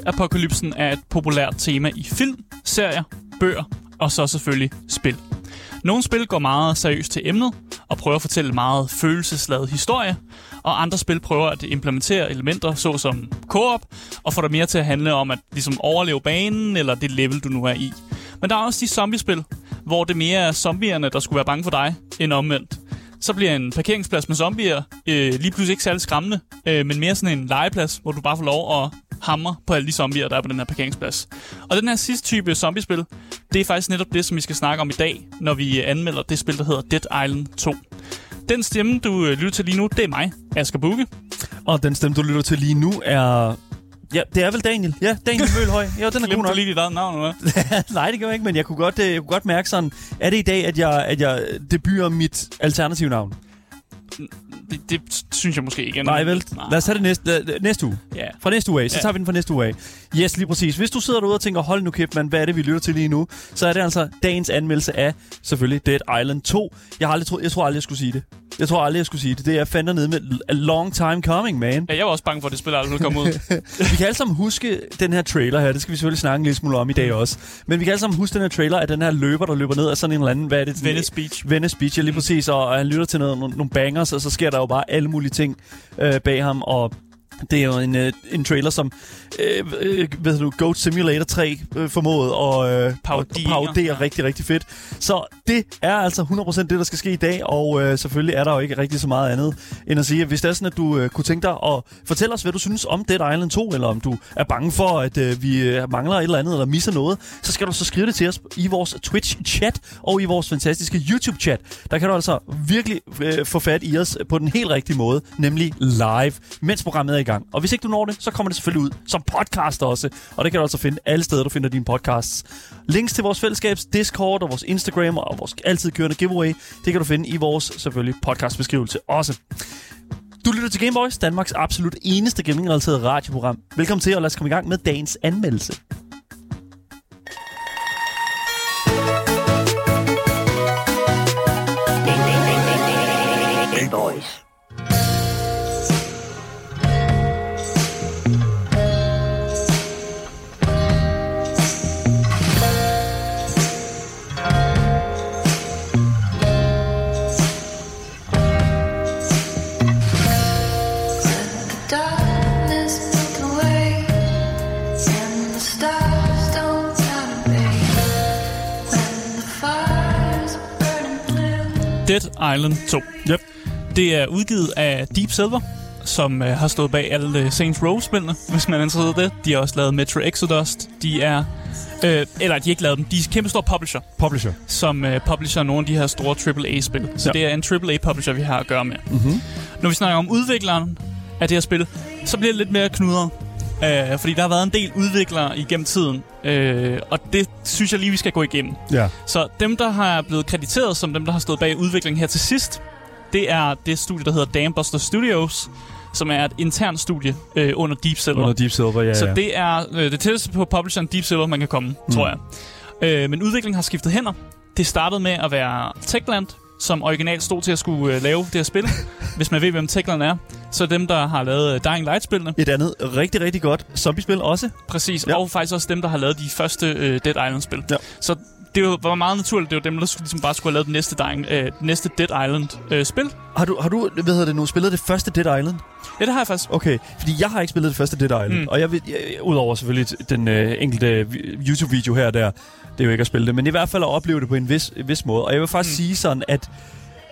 Zombie-apokalypsen er et populært tema i film, serier, bøger og så selvfølgelig spil. Nogle spil går meget seriøst til emnet og prøver at fortælle meget følelsesladet historie, og andre spil prøver at implementere elementer såsom co-op og få det mere til at handle om at ligesom overleve banen eller det level, du nu er i. Men der er også de zombiespil, hvor det mere er zombierne, der skulle være bange for dig, end omvendt. Så bliver en parkeringsplads med zombier øh, lige pludselig ikke særlig skræmmende, øh, men mere sådan en legeplads, hvor du bare får lov at hammer på alle de zombier, der er på den her parkeringsplads. Og den her sidste type zombiespil, det er faktisk netop det, som vi skal snakke om i dag, når vi øh, anmelder det spil, der hedder Dead Island 2. Den stemme, du øh, lytter til lige nu, det er mig, Asger Bukke. Og den stemme, du lytter til lige nu, er Ja, det er vel Daniel. Ja, Daniel Mølhøj. Ja, den er god nok. lige dit eget navn, eller Nej, det gør jeg ikke, men jeg kunne godt, øh, jeg kunne godt mærke sådan, er det i dag, at jeg, at jeg debuter mit alternative navn? Det, det synes jeg måske ikke. Nej, vel? Nej. Lad os tage det næste, næste uge. Ja. Fra næste uge af. Så ja. tager vi den fra næste uge af. Yes, lige præcis. Hvis du sidder derude og tænker, hold nu kæft, man, hvad er det, vi lytter til lige nu? Så er det altså dagens anmeldelse af, selvfølgelig, Dead Island 2. Jeg, har aldrig tro, jeg tror aldrig, jeg skulle sige det. Jeg tror aldrig, jeg skulle sige det. Det er fandme nede med a long time coming, man. Ja, jeg var også bange for, at det spil aldrig ville komme ud. vi kan alle sammen huske den her trailer her. Det skal vi selvfølgelig snakke en lille smule om i dag også. Men vi kan alle sammen huske den her trailer af den her løber, der løber ned af sådan en eller anden... Hvad er det? Venice Beach. Venice Beach, ja, lige præcis. Og han lytter til noget, nogle, nogle bangers, og så sker der jo bare alle mulige ting øh, bag ham. Og det er jo en, øh, en trailer, som øh, øh, ved du, Goat Simulator 3 øh, formåede at øh, parodere ja. rigtig, rigtig fedt. Så det er altså 100% det, der skal ske i dag, og øh, selvfølgelig er der jo ikke rigtig så meget andet end at sige, at hvis det er sådan, at du øh, kunne tænke dig at fortælle os, hvad du synes om Dead Island 2, eller om du er bange for, at øh, vi øh, mangler et eller andet, eller misser noget, så skal du så skrive det til os i vores Twitch-chat og i vores fantastiske YouTube-chat. Der kan du altså virkelig øh, få fat i os på den helt rigtige måde, nemlig live, mens programmet er i gang gang. Og hvis ikke du når det, så kommer det selvfølgelig ud som podcast også. Og det kan du altså finde alle steder, du finder dine podcasts. Links til vores fællesskabs Discord og vores Instagram og vores altid kørende giveaway, det kan du finde i vores selvfølgelig podcastbeskrivelse også. Du lytter til Gameboys, Danmarks absolut eneste gaming-relaterede radioprogram. Velkommen til, og lad os komme i gang med dagens anmeldelse. Gameboys. Dead Island 2. Yep. Det er udgivet af Deep Silver, som uh, har stået bag alle uh, Saints Row-spillene, hvis man er interesseret i det. De har også lavet Metro Exodus. De er... Uh, eller de har ikke lavet dem. De er kæmpe store publisher. Publisher. Som uh, publisher nogle af de her store AAA-spil. Så ja. det er en AAA-publisher, vi har at gøre med. Mm-hmm. Når vi snakker om udvikleren af det her spil, så bliver det lidt mere knudret. Øh, fordi der har været en del udviklere igennem tiden, øh, og det synes jeg lige, vi skal gå igennem. Ja. Så dem, der har blevet krediteret som dem, der har stået bag udviklingen her til sidst, det er det studie, der hedder Dambuster Studios, som er et internt studie øh, under Deep Silver. Under Deep Silver, ja, Så ja. det er øh, det tætteste på publisheren Deep Silver, man kan komme, mm. tror jeg. Øh, men udviklingen har skiftet hænder. Det startede med at være Techland, som originalt stod til at skulle øh, lave det her spil. Hvis man ved, hvem Techland er, så dem, der har lavet øh, Dying Light-spillene. Et andet rigtig, rigtig godt zombie-spil også. Præcis, ja. og faktisk også dem, der har lavet de første øh, Dead Island-spil. Ja. Så det var meget naturligt. Det var dem, der skulle, ligesom bare skulle have lavet det næste, Dying, øh, næste Dead Island-spil. Øh, har du, har du hvad hedder det nu, spillet det første Dead Island? Ja, det har jeg faktisk. Okay, fordi jeg har ikke spillet det første Dead Island. Mm. Og jeg vil, jeg, udover selvfølgelig den øh, enkelte YouTube-video her der, det er jo ikke at spille det, men i hvert fald at opleve det på en vis, vis måde. Og jeg vil faktisk mm. sige sådan, at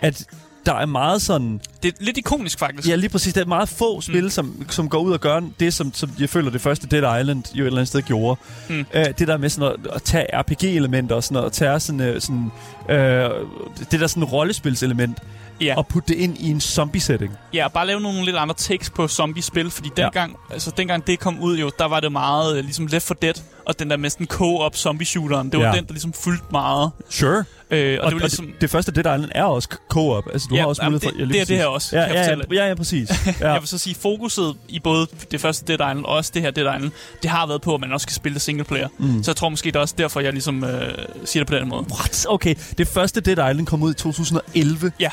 at der er meget sådan... Det er lidt ikonisk, faktisk. Ja, lige præcis. Der er meget få mm. spil, som, som går ud og gør det, som, som jeg føler, det første Dead Island jo et eller andet sted gjorde. Mm. Uh, det der med sådan at, at tage RPG-elementer og sådan noget, at tage sådan, uh, sådan uh, det der sådan rollespilselement, Ja. og putte det ind i en zombie-setting. Ja, bare lave nogle lidt andre takes på zombie-spil, fordi dengang, ja. altså, dengang det kom ud jo, der var det meget øh, ligesom Left 4 Dead, og den der sådan co-op zombie-shooteren, det var Ja. den, der ligesom fyldte meget. Sure. Øh, og, Og, det var ligesom... det, det første Dead Island er også co-op. Altså, du Ja, har også mulighed for... det- ja, lige det er det her også, Ja, kan jeg ja, fortælle. ja, ja, ja, præcis. Ja. Jeg vil så sige, fokuset i både det første Dead Island og også det her Dead Island, det har været på, at man også kan spille det single player. Mm. Så jeg tror måske, det er også derfor, jeg ligesom øh, siger det på den måde. What? Okay, det første Dead Island kom ud i 2011. Ja.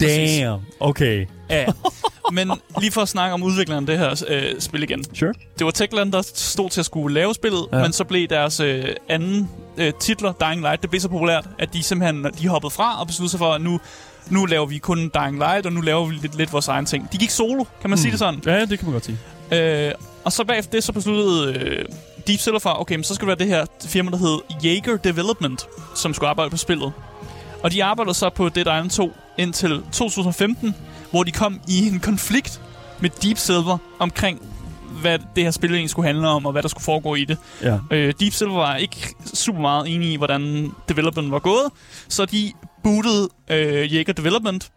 Damn. Okay. Ja, men lige for at snakke om udvikleren af det her øh, spil igen. Sure. Det var Techland, der stod til at skulle lave spillet, Ja. men så blev deres øh, anden øh, titler, Dying Light, det blev så populært, at de simpelthen de hoppede fra og besluttede sig for, at nu, nu laver vi kun Dying Light, og nu laver vi lidt, lidt vores egen ting. De gik solo, kan man mm. sige det sådan. Ja, det kan man godt sige. Øh, og så bagefter det, så besluttede øh, Deep Silver for, okay, men så skal det være det her firma, der hed Jaeger Development, som skulle arbejde på spillet. Og de arbejdede så på Dead Island 2 indtil 2015, hvor de kom i en konflikt med Deep Silver omkring, hvad det her spil egentlig skulle handle om, og hvad der skulle foregå i det. Ja. Øh, Deep Silver var ikke super meget enige i, hvordan development var gået, så de bootede øh, Jaeger Development,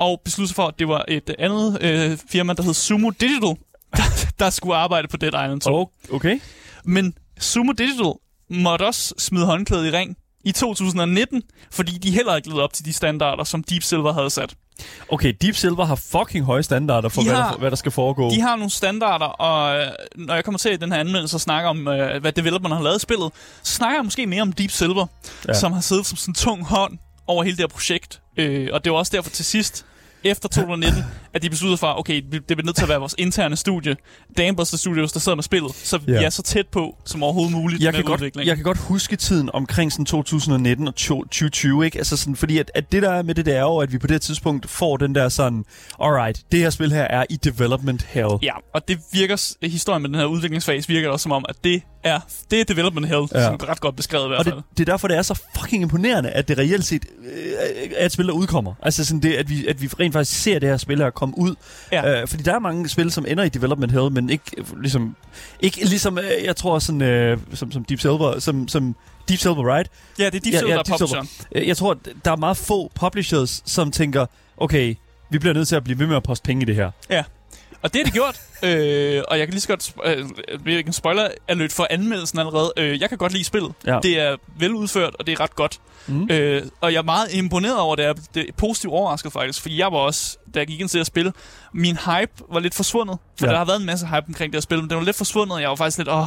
og besluttede sig for, at det var et andet øh, firma, der hed Sumo Digital, der, der skulle arbejde på Dead Island 2. Oh, okay. Men Sumo Digital måtte også smide håndklædet i ring i 2019, fordi de heller ikke levede op til de standarder, som Deep Silver havde sat. Okay, Deep Silver har fucking høje standarder for, De hvad, har- der, hvad der skal foregå. De har nogle standarder, og øh, når jeg kommer til i den her anmeldelse og snakker om, øh, hvad developerne har lavet i spillet, så snakker jeg måske mere om Deep Silver, Ja. som har siddet som sådan en tung hånd over hele det her projekt. Øh, og det var også derfor til sidst, efter 2019, at de besluttede for, okay, det bliver nødt til at være vores interne studie, Dambuster Studios, der sidder med spillet, så vi Ja. er så tæt på som overhovedet muligt jeg med kan, godt, udviklingen. jeg kan godt huske tiden omkring sådan 2019 og 2020, ikke? Altså sådan, fordi at, at det der er med det, det er jo, at vi på det tidspunkt får den der sådan, alright, det her spil her er i development hell. Ja, og det virker, historien med den her udviklingsfase virker også som om, at det er, det er development hell, Ja. ja. som er ret godt beskrevet i hvert Og fald. det, det er derfor, det er så fucking imponerende, at det reelt set øh, er et spil, der udkommer. Altså sådan det, at vi, at vi rent faktisk ser det her spil her komme ud. Ja. Øh, fordi der er mange spil, som ender i development hell, men ikke ligesom, ikke ligesom øh, jeg tror sådan, øh, som, som Deep Silver, som, som Deep Silver, right? Ja, det er Deep Ja, Silver, ja, er Deep Silver. Øh, Jeg tror, der er meget få publishers, som tænker, okay, vi bliver nødt til at blive ved med at poste penge i det her. Og det har de gjort. øh, og jeg kan lige så godt... Øh, ikke en spoiler alert for anmeldelsen allerede. Øh, jeg kan godt lide spillet. Ja. Det er veludført, og det er ret godt. Mm. Øh, og jeg er meget imponeret over det. Jeg er- det er positivt overrasket faktisk. Fordi jeg var også, da jeg gik ind til at spille, min hype var lidt forsvundet. For Ja. ja. der har været en masse hype omkring det her spil, men den var lidt forsvundet. Jeg var faktisk lidt, åh,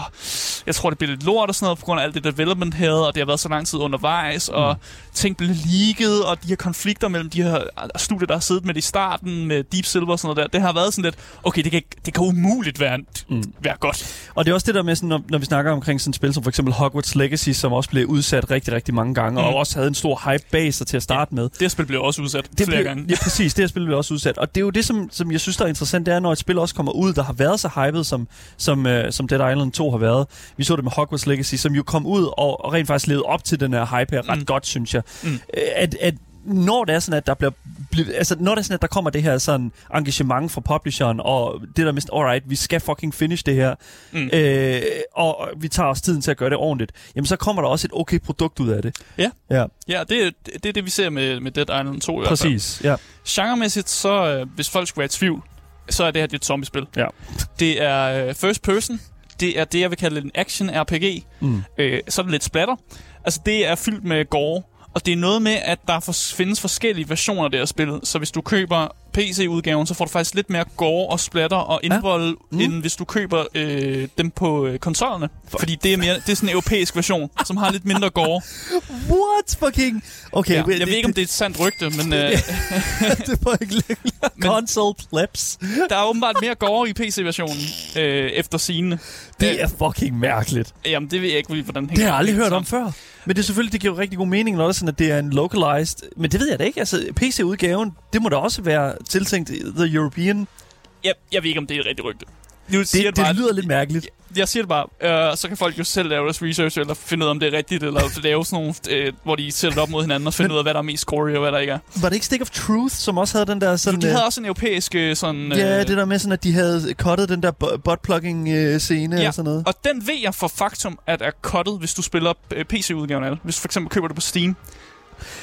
jeg tror, det bliver lidt lort og sådan noget, på grund af alt det development her, og det har været så lang tid undervejs, og Mm. ting blev leaget, og de her konflikter mellem de her studier, der har siddet med det i starten, med Deep Silver og sådan noget der, det har været sådan lidt, okay, det kan, det kan umuligt være, Mm. være godt. Og det er også det der med, sådan, når, når vi snakker omkring sådan et spil som for eksempel Hogwarts Legacy, som også blev udsat rigtig, rigtig mange gange, mm. og også havde en stor hype bag sig til at starte med. Det spil blev også udsat Det flere blev, gange. Ja, præcis. Det her spil blev også udsat. Og det er jo det, som, som jeg synes, der er interessant, det er, når et spil også kommer ud, der har været så hyped, som, som, uh, som Dead Island 2 har været. Vi så det med Hogwarts Legacy, som jo kom ud og, og rent faktisk levede op til den her hype her ret Mm. godt, synes jeg. Mm. Øh, At, at når det er sådan, at der bliver, altså når det er sådan, at der kommer det her sådan engagement fra publisheren, og det der sådan, alright, vi skal fucking finish det her, Mm. øh, og vi tager os tiden til at gøre det ordentligt, jamen så kommer der også et okay produkt ud af det. Ja. Ja, Ja, det, det er det, vi ser med, med Dead Island 2 i hvert fald. præcis. Ja. Genremæssigt, så øh, hvis folk skulle være i tvivl, så er det her det er et zombiespil. Ja. Det er øh, first person. Det er det, jeg vil kalde en action-RPG. Mm. Øh, så er det lidt splatter. Altså, det er fyldt med gore. Og det er noget med, at der findes forskellige versioner af det her spil. Så hvis du køber PC-udgaven, så får du faktisk lidt mere gore og splatter og indvold, ja. Mm. end hvis du køber øh, dem på øh, konsollerne. Fordi det er, mere, det er sådan en europæisk version, som har lidt mindre gore. What fucking... Okay, Ja, jeg ved ikke, om det er et sandt rygte, men øh, det var ikke Console plebs. der er åbenbart mere gore i PC-versionen øh, efter sine. Det er fucking mærkeligt. Jamen, det ved jeg ikke, hvordan Det har jeg aldrig hænger hørt om før. Men det er selvfølgelig, det giver rigtig god mening, når det er sådan, at det er en localized... Men det ved jeg da ikke. Altså, PC-udgaven, det må da også være tiltænkt The European. Jeg, jeg ved ikke, om det er et rigtigt rygte. Nu Det, siger det, det, bare, lyder lidt mærkeligt. Jeg siger det bare, øh, så kan folk jo selv lave deres research, eller finde ud af, om det er rigtigt, eller lave sådan nogle, øh, hvor de sætter det op mod hinanden, og finde Men- ud af, hvad der er mest scory, og hvad der ikke er. Var det ikke Stick of Truth, som også havde den der Så sådan... de øh, havde også en europæisk øh, sådan... Ja, øh, det der med sådan, at de havde cuttet den der butt-plugging-scene Ja, og sådan noget. Og den ved jeg for faktum, at er cuttet, hvis du spiller øh, PC-udgaven af det. Hvis du for eksempel køber det på Steam.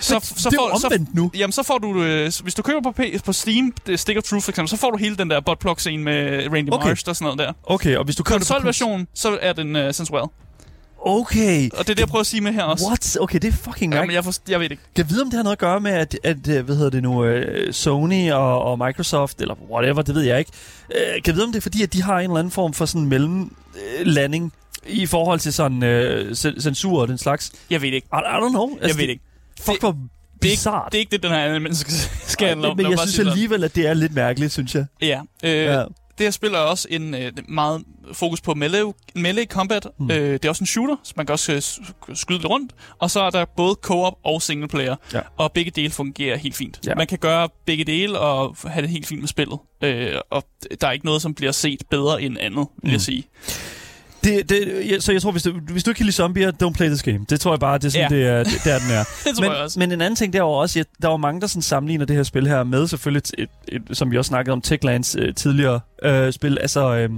Så, så det er så, omvendt nu. Jamen, så får du, øh, hvis du køber på, P- på Steam, Stick of Truth for eksempel, så får du hele den der botplug-scene med Randy Okay. Marsh og sådan noget der. Okay, og hvis du køber Konsolversion, så er den uh, Sensual. Okay. Og det er det, jeg prøver at sige med her også. What? Okay, det er fucking Ja, men jeg, forst- jeg ved ikke. Kan jeg vide, om det har noget at gøre med, at, at øh, hvad hedder det nu, øh, Sony og, og Microsoft, eller whatever, det ved jeg ikke. Øh, kan jeg vide, om det er fordi, at de har en eller anden form for sådan mellemlanding i forhold til sådan øh, cen- censur og den slags? Jeg ved ikke. I, I don't know. Jeg ved ikke. Fuck, hvor Det er, ikke, bizart. det er ikke det, den her anmeldelse skal, skal handle om. men jeg synes alligevel, at det er lidt mærkeligt, synes jeg. Ja. Øh, Ja. Det her spil er også en øh, meget fokus på melee, melee combat. Mm. Øh, det er også en shooter, så man kan også øh, skyde lidt rundt. Og så er der både co-op og single player. Ja. Og begge dele fungerer helt fint. Ja. Man kan gøre begge dele og have det helt fint med spillet. Øh, og der er ikke noget, som bliver set bedre end andet, vil Mm. jeg sige. Det, det, ja, så jeg tror, hvis du, hvis du ikke kan lide zombier, don't play this game. Det tror jeg bare, det er sådan, Ja. det, er, det, der den er. Det men, jeg også. men en anden ting, der var også, at der var mange, der sådan sammenligner det her spil her med selvfølgelig, et, et, et, som vi også snakkede om, Techlands øh, tidligere øh, spil, altså øh,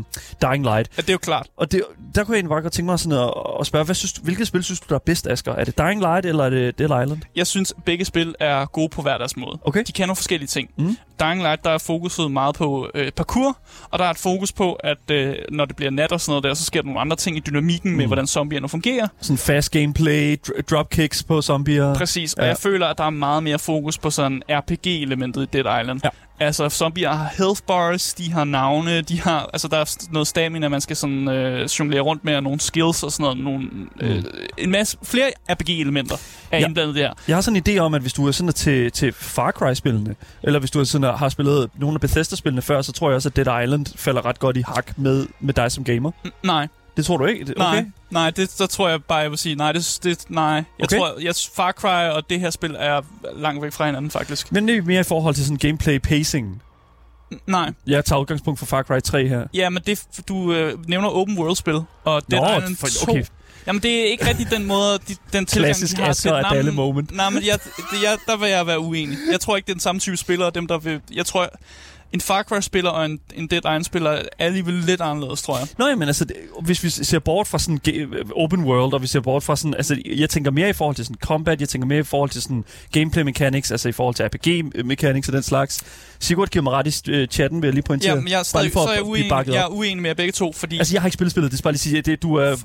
Dying Light. Ja, det er jo klart. Og det, der kunne jeg egentlig bare godt tænke mig sådan at, at spørge, hvad synes, hvilket spil synes du, der er bedst, Asger? Er det Dying Light, eller er det Dead Island? Jeg synes, begge spil er gode på hver deres måde. Okay. De kan nogle forskellige ting. Mm. Dying Light, der er fokuset meget på øh, parkour, og der er et fokus på, at øh, når det bliver nat og sådan noget der, så sker der nogle andre ting i dynamikken mm. med, hvordan zombierne fungerer. Sådan fast gameplay, dr- dropkicks på zombier. Præcis, og Ja. jeg føler, at der er meget mere fokus på sådan RPG-elementet i Dead Island. Ja. Altså, zombier har health bars, de har navne, de har, altså der er noget stamina, man skal sådan øh, jonglere rundt med, og nogle skills og sådan noget, nogle, øh, en masse, flere RPG-elementer er ja. indblandet der. Jeg har sådan en idé om, at hvis du er sådan til, til Far Cry-spillene, eller hvis du er sådan, har spillet nogle af Bethesda-spillene før, så tror jeg også, at Dead Island falder ret godt i hak med, med dig som gamer. N- nej, Det tror du ikke? Det- Nej, Okay. nej, det, der tror jeg bare, jeg vil sige, nej, det, det nej. Jeg Okay. tror, jeg, Far Cry og det her spil er langt væk fra hinanden, faktisk. Men det er mere i forhold til sådan gameplay pacing. Nej, Jeg tager udgangspunkt for Far Cry 3 her. ja, men det, du øh, nævner open world-spil, og Dead Nå, Island for- 2. okay. Jamen, det er ikke rigtig den måde, de, den tilgang, Klassisk de har Asger til... moment. Nej, men jeg, det, jeg, der vil jeg være uenig. Jeg tror ikke, det er den samme type spillere, dem der vil... Jeg tror, en Far Cry-spiller og en, en Dead Island-spiller er alligevel lidt anderledes, tror jeg. Nå, men altså, det- hvis vi ser bort fra sådan open world, og vi ser bort fra sådan, altså, jeg tænker mere i forhold til sådan combat, jeg tænker mere i forhold til sådan gameplay mechanics, altså i forhold til RPG mechanics og den slags. Sigurd giver mig ret i øh, chatten, vil jeg lige pointere. Ja, men jeg er, stadig, for så er jeg, uenig, jeg er uenig med jer begge to, fordi... Altså, jeg har ikke spillet spillet, det er bare lige sige, det, du er...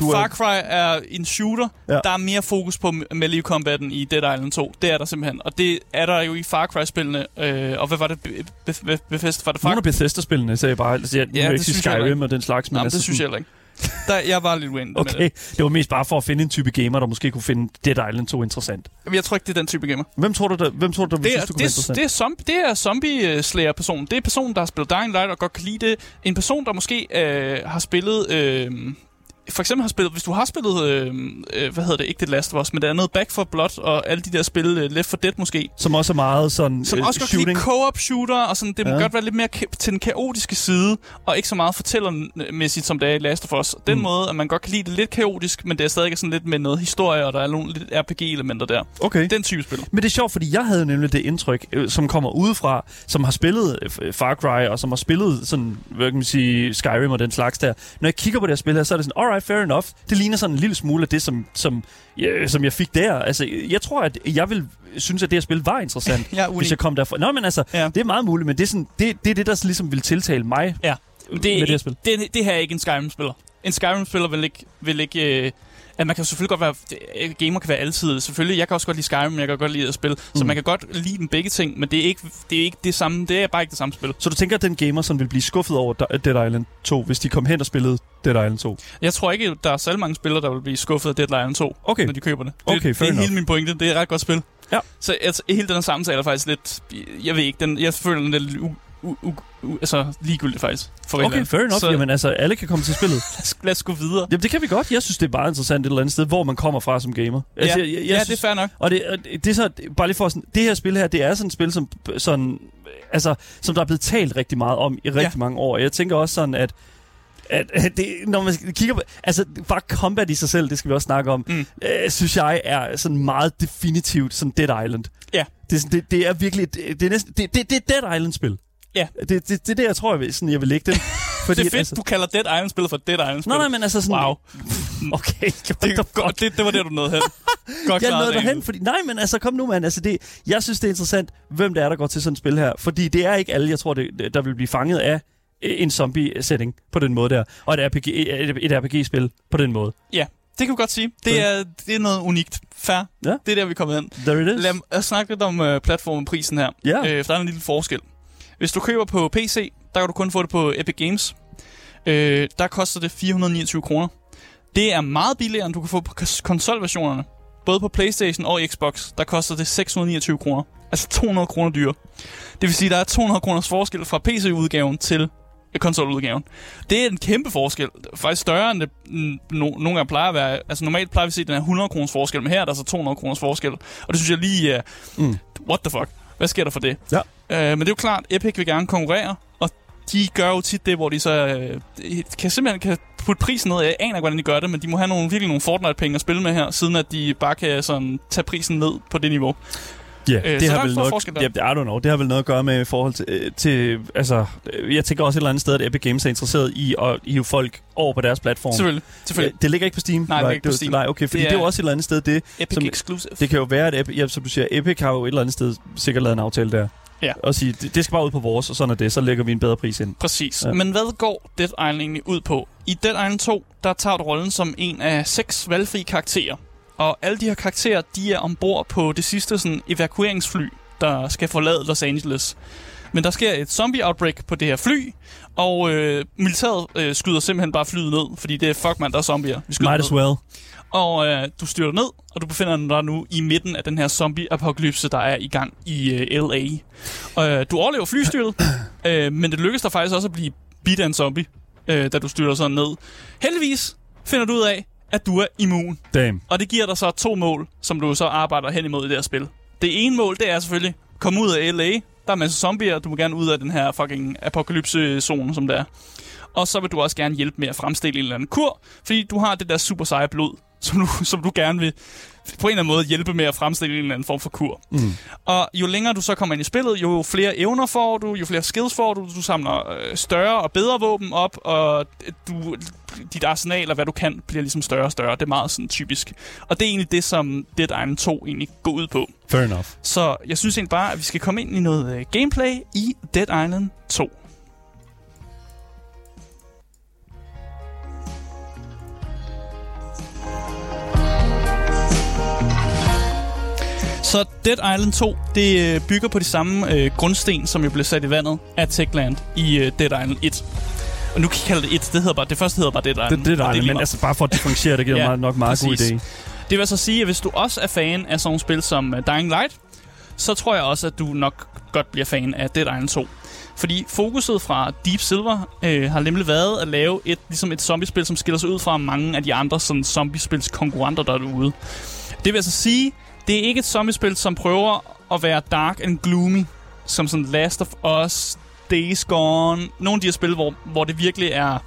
Du Far Cry er en shooter. Ja. Der er mere fokus på melee combaten i Dead Island 2. Det er der simpelthen. Og det er der jo i Far Cry-spillene. Øh, og hvad var det? Be- Be- Be- Bethesda? Var det Far nogle af Bethesda-spillene, sagde jeg bare. Altså, jeg, ja, jeg det synes jeg Skyrim og den slags, men Nej, altså, det synes jeg heller ikke. Der, jeg var lidt uenig med Okay, det var mest bare for at finde en type gamer, der måske kunne finde Dead Island 2 interessant. det. Jeg tror ikke, det er den type gamer. Hvem tror du, der, hvem tror du, der Det synes, du kunne det, være er, interessant? det, er zombie, det er zombie-slayer-personen. Det er personen, der har spillet Dying Light og godt kan lide det. En person, der måske øh, har spillet... Øh, for eksempel har spillet, hvis du har spillet, øh, øh, hvad hedder det, ikke det Last of Us, men det andet, Back for Blood og alle de der spil, øh, Left 4 Dead måske, Som også er meget sådan Som øh, også godt shooting. co-op shooter, og sådan, det må Ja. godt være lidt mere til den kaotiske side, og ikke så meget fortællermæssigt, som det er i Last of Us. Den mm. måde, at man godt kan lide det lidt kaotisk, men det er stadig sådan lidt med noget historie, og der er nogle lidt RPG-elementer der. Okay. Den type spil. Men det er sjovt, fordi jeg havde nemlig det indtryk, øh, som kommer udefra, som har spillet øh, Far Cry, og som har spillet sådan, hvad kan man sige, Skyrim og den slags der. Når jeg kigger på det her spil her, så er det sådan, alright, fair enough. Det ligner sådan en lille smule af det, som, som, ja, som jeg fik der. Altså, jeg tror, at jeg vil synes, at det her spil var interessant, er hvis jeg kom derfra. Nå, men altså, Ja. det er meget muligt, men det er, sådan, det, det, er det, der ligesom vil tiltale mig Ja. Det, med det her spil. det, det her er ikke en Skyrim-spiller. En Skyrim-spiller vil ikke... Vil ikke øh, at man kan selvfølgelig godt være... øh, Gamer kan være altid. Selvfølgelig, jeg kan også godt lide Skyrim, men jeg kan godt lide at spille. Mm. Så man kan godt lide dem begge ting, men det er ikke det, er ikke det samme. Det er bare ikke det samme spil. Så du tænker, at den gamer sådan vil blive skuffet over Dead Island 2, hvis de kom hen og spillede Dead Island 2? Jeg tror ikke, der er særlig mange spillere, der vil blive skuffet af Dead Island 2. Okay. når de køber det. Okay, det, fair det er hele min pointe. Det er et ret godt spil. Ja. Så altså, hele den her samtale er faktisk lidt... Jeg ved ikke, den, jeg føler den lidt altså, ligegyldigt faktisk. For Okay, fair enough. Så Jamen altså, alle kan komme til spillet. lad os gå videre. Jamen, det kan vi godt. Jeg synes, det er bare interessant et eller andet sted, hvor man kommer fra som gamer. Altså, ja, jeg, jeg, ja synes, det er fair nok. Og det, og det er så, bare lige for sådan, det her spil her, det er sådan et spil, som, sådan, altså, som der er blevet talt rigtig meget om i rigtig Ja. mange år. Jeg tænker også sådan, at at, at det, når man kigger på, altså bare combat i sig selv, det skal vi også snakke om, Mm. øh, synes jeg er sådan meget definitivt sådan Dead Island. Ja. Det er, sådan, det, det er virkelig, et- det er næsten, det, det, det er Dead Island-spil. Ja. Det, det, det er det, jeg tror, jeg vil, sådan, jeg vil lægge det. Fordi, det er fedt, altså, du kalder Dead Island-spillet for Dead Island-spil. Nej, nej, men altså sådan... Wow. Okay, Det, det, det, det var det, du nåede hen. Godt jeg nåede derhen, fordi... Nej, men altså, kom nu, mand. Altså, det, jeg synes, det er interessant, hvem det er, der går til sådan et spil her. Fordi det er ikke alle, jeg tror, det, der vil blive fanget af en zombie-setting på den måde der. Og et, RPG, et, et RPG-spil på den måde. Ja, det kan vi godt sige. Det er, det er noget unikt. Fair. Ja. Det er der, vi er kommet ind. There it is. Lad mig snakke lidt om uh, platformprisen her. Ja. Øh, for der er en lille forskel. Hvis du køber på PC, der kan du kun få det på Epic Games. Øh, der koster det 429 kroner. Det er meget billigere, end du kan få på kons- konsolversionerne. Både på Playstation og Xbox, der koster det 629 kroner. Altså 200 kroner dyre. Det vil sige, der er 200 kroners forskel fra PC-udgaven til øh, konsoludgaven. Det er en kæmpe forskel. Faktisk større, end det mm, no, nogle gange plejer at være. Altså normalt plejer vi at se, at den er 100 kroners forskel, men her er der så 200 kroners forskel. Og det synes jeg lige er... Mm. What the fuck? Hvad sker der for det? Ja. Øh, men det er jo klart, Epic vil gerne konkurrere, og de gør jo tit det, hvor de så øh, kan simpelthen kan putte prisen ned. Jeg aner ikke, hvordan de gør det, men de må have nogle, virkelig nogle Fortnite-penge at spille med her, siden at de bare kan sådan, tage prisen ned på det niveau. Ja, Øh, det har er vel noget, der. I don't know, det har vel noget at gøre med i forhold til, øh, til altså, øh, jeg tænker også et eller andet sted, at Epic Games er interesseret i at hive folk over på deres platform. Selvfølgelig. Selvfølgelig. Øh, Det ligger ikke på Steam? Nej, det ligger ikke på Steam. Nej, okay, fordi Det det er, er- jo også et eller andet sted det. Epic som- Exclusive. Det kan jo være, at Epic, ja, som du siger, Epic har jo et eller andet sted sikkert lavet en aftale der. Ja. Og sige, det, det skal bare ud på vores, og sådan er det, så lægger vi en bedre pris ind. Præcis. Ja. Men hvad går Dead Island egentlig ud på? I Dead Island 2, der tager du rollen som en af seks valgfri karakterer. Og alle de her karakterer, de er ombord på det sidste sådan, evakueringsfly, der skal forlade Los Angeles. Men der sker et zombie-outbreak på det her fly, og øh, militæret øh, skyder simpelthen bare flyet ned, fordi det er fuck man, der er zombier. Vi Might ned. as well. Og øh, du styrter ned, og du befinder dig nu i midten af den her zombie-apokalypse, der er i gang i øh, L.A. Og, øh, du overlever flystyrtet, øh, men det lykkes dig faktisk også at blive bidt af en zombie, øh, da du styrter sådan ned. Heldigvis finder du ud af, at du er immun. Damn. Og det giver dig så to mål, som du så arbejder hen imod i det her spil. Det ene mål, det er selvfølgelig, komme ud af L.A. Der er en masse zombier, du må gerne ud af den her fucking apokalypse-zone, som det er. Og så vil du også gerne hjælpe med at fremstille en eller anden kur, fordi du har det der super seje blod, som du, som du gerne vil på en eller anden måde hjælpe med at fremstille en eller anden form for kur. Mm. Og jo længere du så kommer ind i spillet, jo flere evner får du, jo flere skills får du, du samler øh, større og bedre våben op, og du, dit arsenal og hvad du kan, bliver ligesom større og større. Det er meget sådan typisk. Og det er egentlig det, som Dead Island 2 egentlig går ud på. Fair enough. Så jeg synes egentlig bare, at vi skal komme ind i noget øh, gameplay i Dead Island 2. Så Dead Island 2, det øh, bygger på de samme øh, grundsten, som jo blev sat i vandet af Techland i øh, Dead Island 1. Og nu kan jeg kalde det 1, det, hedder bare, det første hedder bare Dead Island. Det, det er og dejligt, lige men altså bare for at differentiere, det giver Ja, ja, nok meget god præcis. idé. Det vil altså sige, at hvis du også er fan af sådan nogle spil som uh, Dying Light, så tror jeg også, at du nok godt bliver fan af Dead Island 2. Fordi fokuset fra Deep Silver øh, har nemlig været at lave et, ligesom et zombiespil, som skiller sig ud fra mange af de andre sådan, zombiespils konkurrenter, der er derude. Det vil altså sige, det er ikke et zombiespil, som prøver at være dark and gloomy, som sådan Last of Us, Days Gone, nogle af de her spil, hvor, hvor det virkelig er,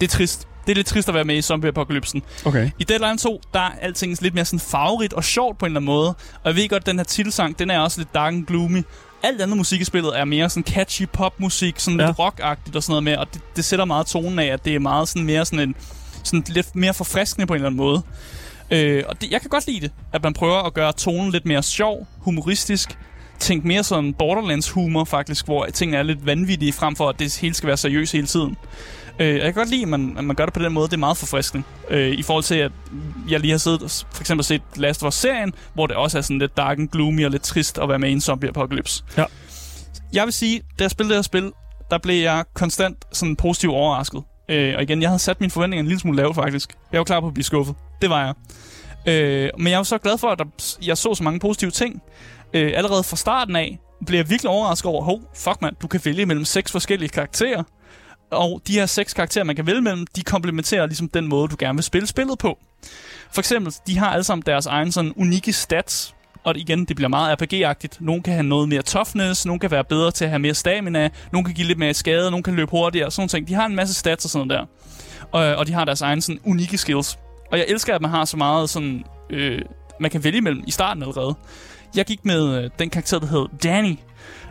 det er trist. Det er lidt trist at være med i zombie-apokalypsen. Okay. I Deadline 2, der er alting lidt mere sådan farverigt og sjovt på en eller anden måde. Og jeg ved godt, at den her titelsang, den er også lidt dark and gloomy. Alt andet musik i spillet er mere sådan catchy popmusik, sådan Ja. lidt rockagtigt og sådan noget med. Og det, det sætter meget tonen af, at det er meget sådan mere sådan en sådan lidt mere forfriskende på en eller anden måde. Øh, og det, jeg kan godt lide det, at man prøver at gøre tonen lidt mere sjov, humoristisk. Tænk mere sådan Borderlands humor faktisk, hvor tingene er lidt vanvittige, frem for at det hele skal være seriøst hele tiden. Øh, jeg kan godt lide, at man, at man gør det på den måde. Det er meget forfriskende. Øh, I forhold til, at jeg lige har siddet og for eksempel set Last of Us-serien, hvor det også er sådan lidt dark and gloomy og lidt trist at være med i en zombie-apokalypse. Ja. Jeg vil sige, da jeg spillede det her spil, der blev jeg konstant sådan positivt overrasket. Øh, og igen, jeg havde sat mine forventninger en lille smule lavt faktisk. Jeg var klar på at blive skuffet. Det var jeg. Øh, men jeg var så glad for, at der, jeg så så mange positive ting. Øh, allerede fra starten af blev jeg virkelig overrasket over, hov, fuck mand, du kan vælge mellem seks forskellige karakterer. Og de her seks karakterer, man kan vælge mellem, de komplementerer ligesom den måde, du gerne vil spille spillet på. For eksempel, de har alle sammen deres egen sådan unikke stats. Og igen, det bliver meget RPG-agtigt. Nogle kan have noget mere toughness, nogle kan være bedre til at have mere stamina, nogle kan give lidt mere skade, nogle kan løbe hurtigere, sådan ting. De har en masse stats og sådan noget der. Og, og de har deres egen sådan unikke skills. Og jeg elsker, at man har så meget sådan, øh, man kan vælge imellem i starten allerede. Jeg gik med øh, den karakter, der hed Danny.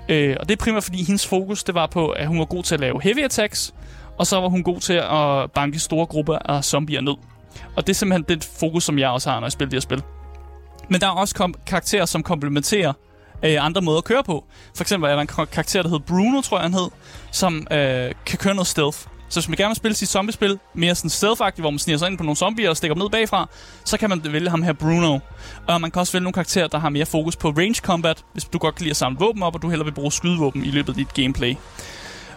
Øh, og det er primært, fordi hendes fokus, det var på, at hun var god til at lave heavy attacks, og så var hun god til at banke store grupper af zombier ned. Og det er simpelthen det fokus, som jeg også har, når jeg spiller det her spil. Men der er også kom- karakterer, som komplementerer øh, andre måder at køre på. For eksempel er der en karakter, der hedder Bruno, tror jeg han hed, som øh, kan køre noget stealth. Så hvis man gerne vil spille sit zombiespil mere sådan stealth hvor man sniger sig ind på nogle zombier og stikker dem ned bagfra, så kan man vælge ham her Bruno. Og man kan også vælge nogle karakterer, der har mere fokus på range combat, hvis du godt kan lide at samle våben op, og du hellere vil bruge skydevåben i løbet af dit gameplay.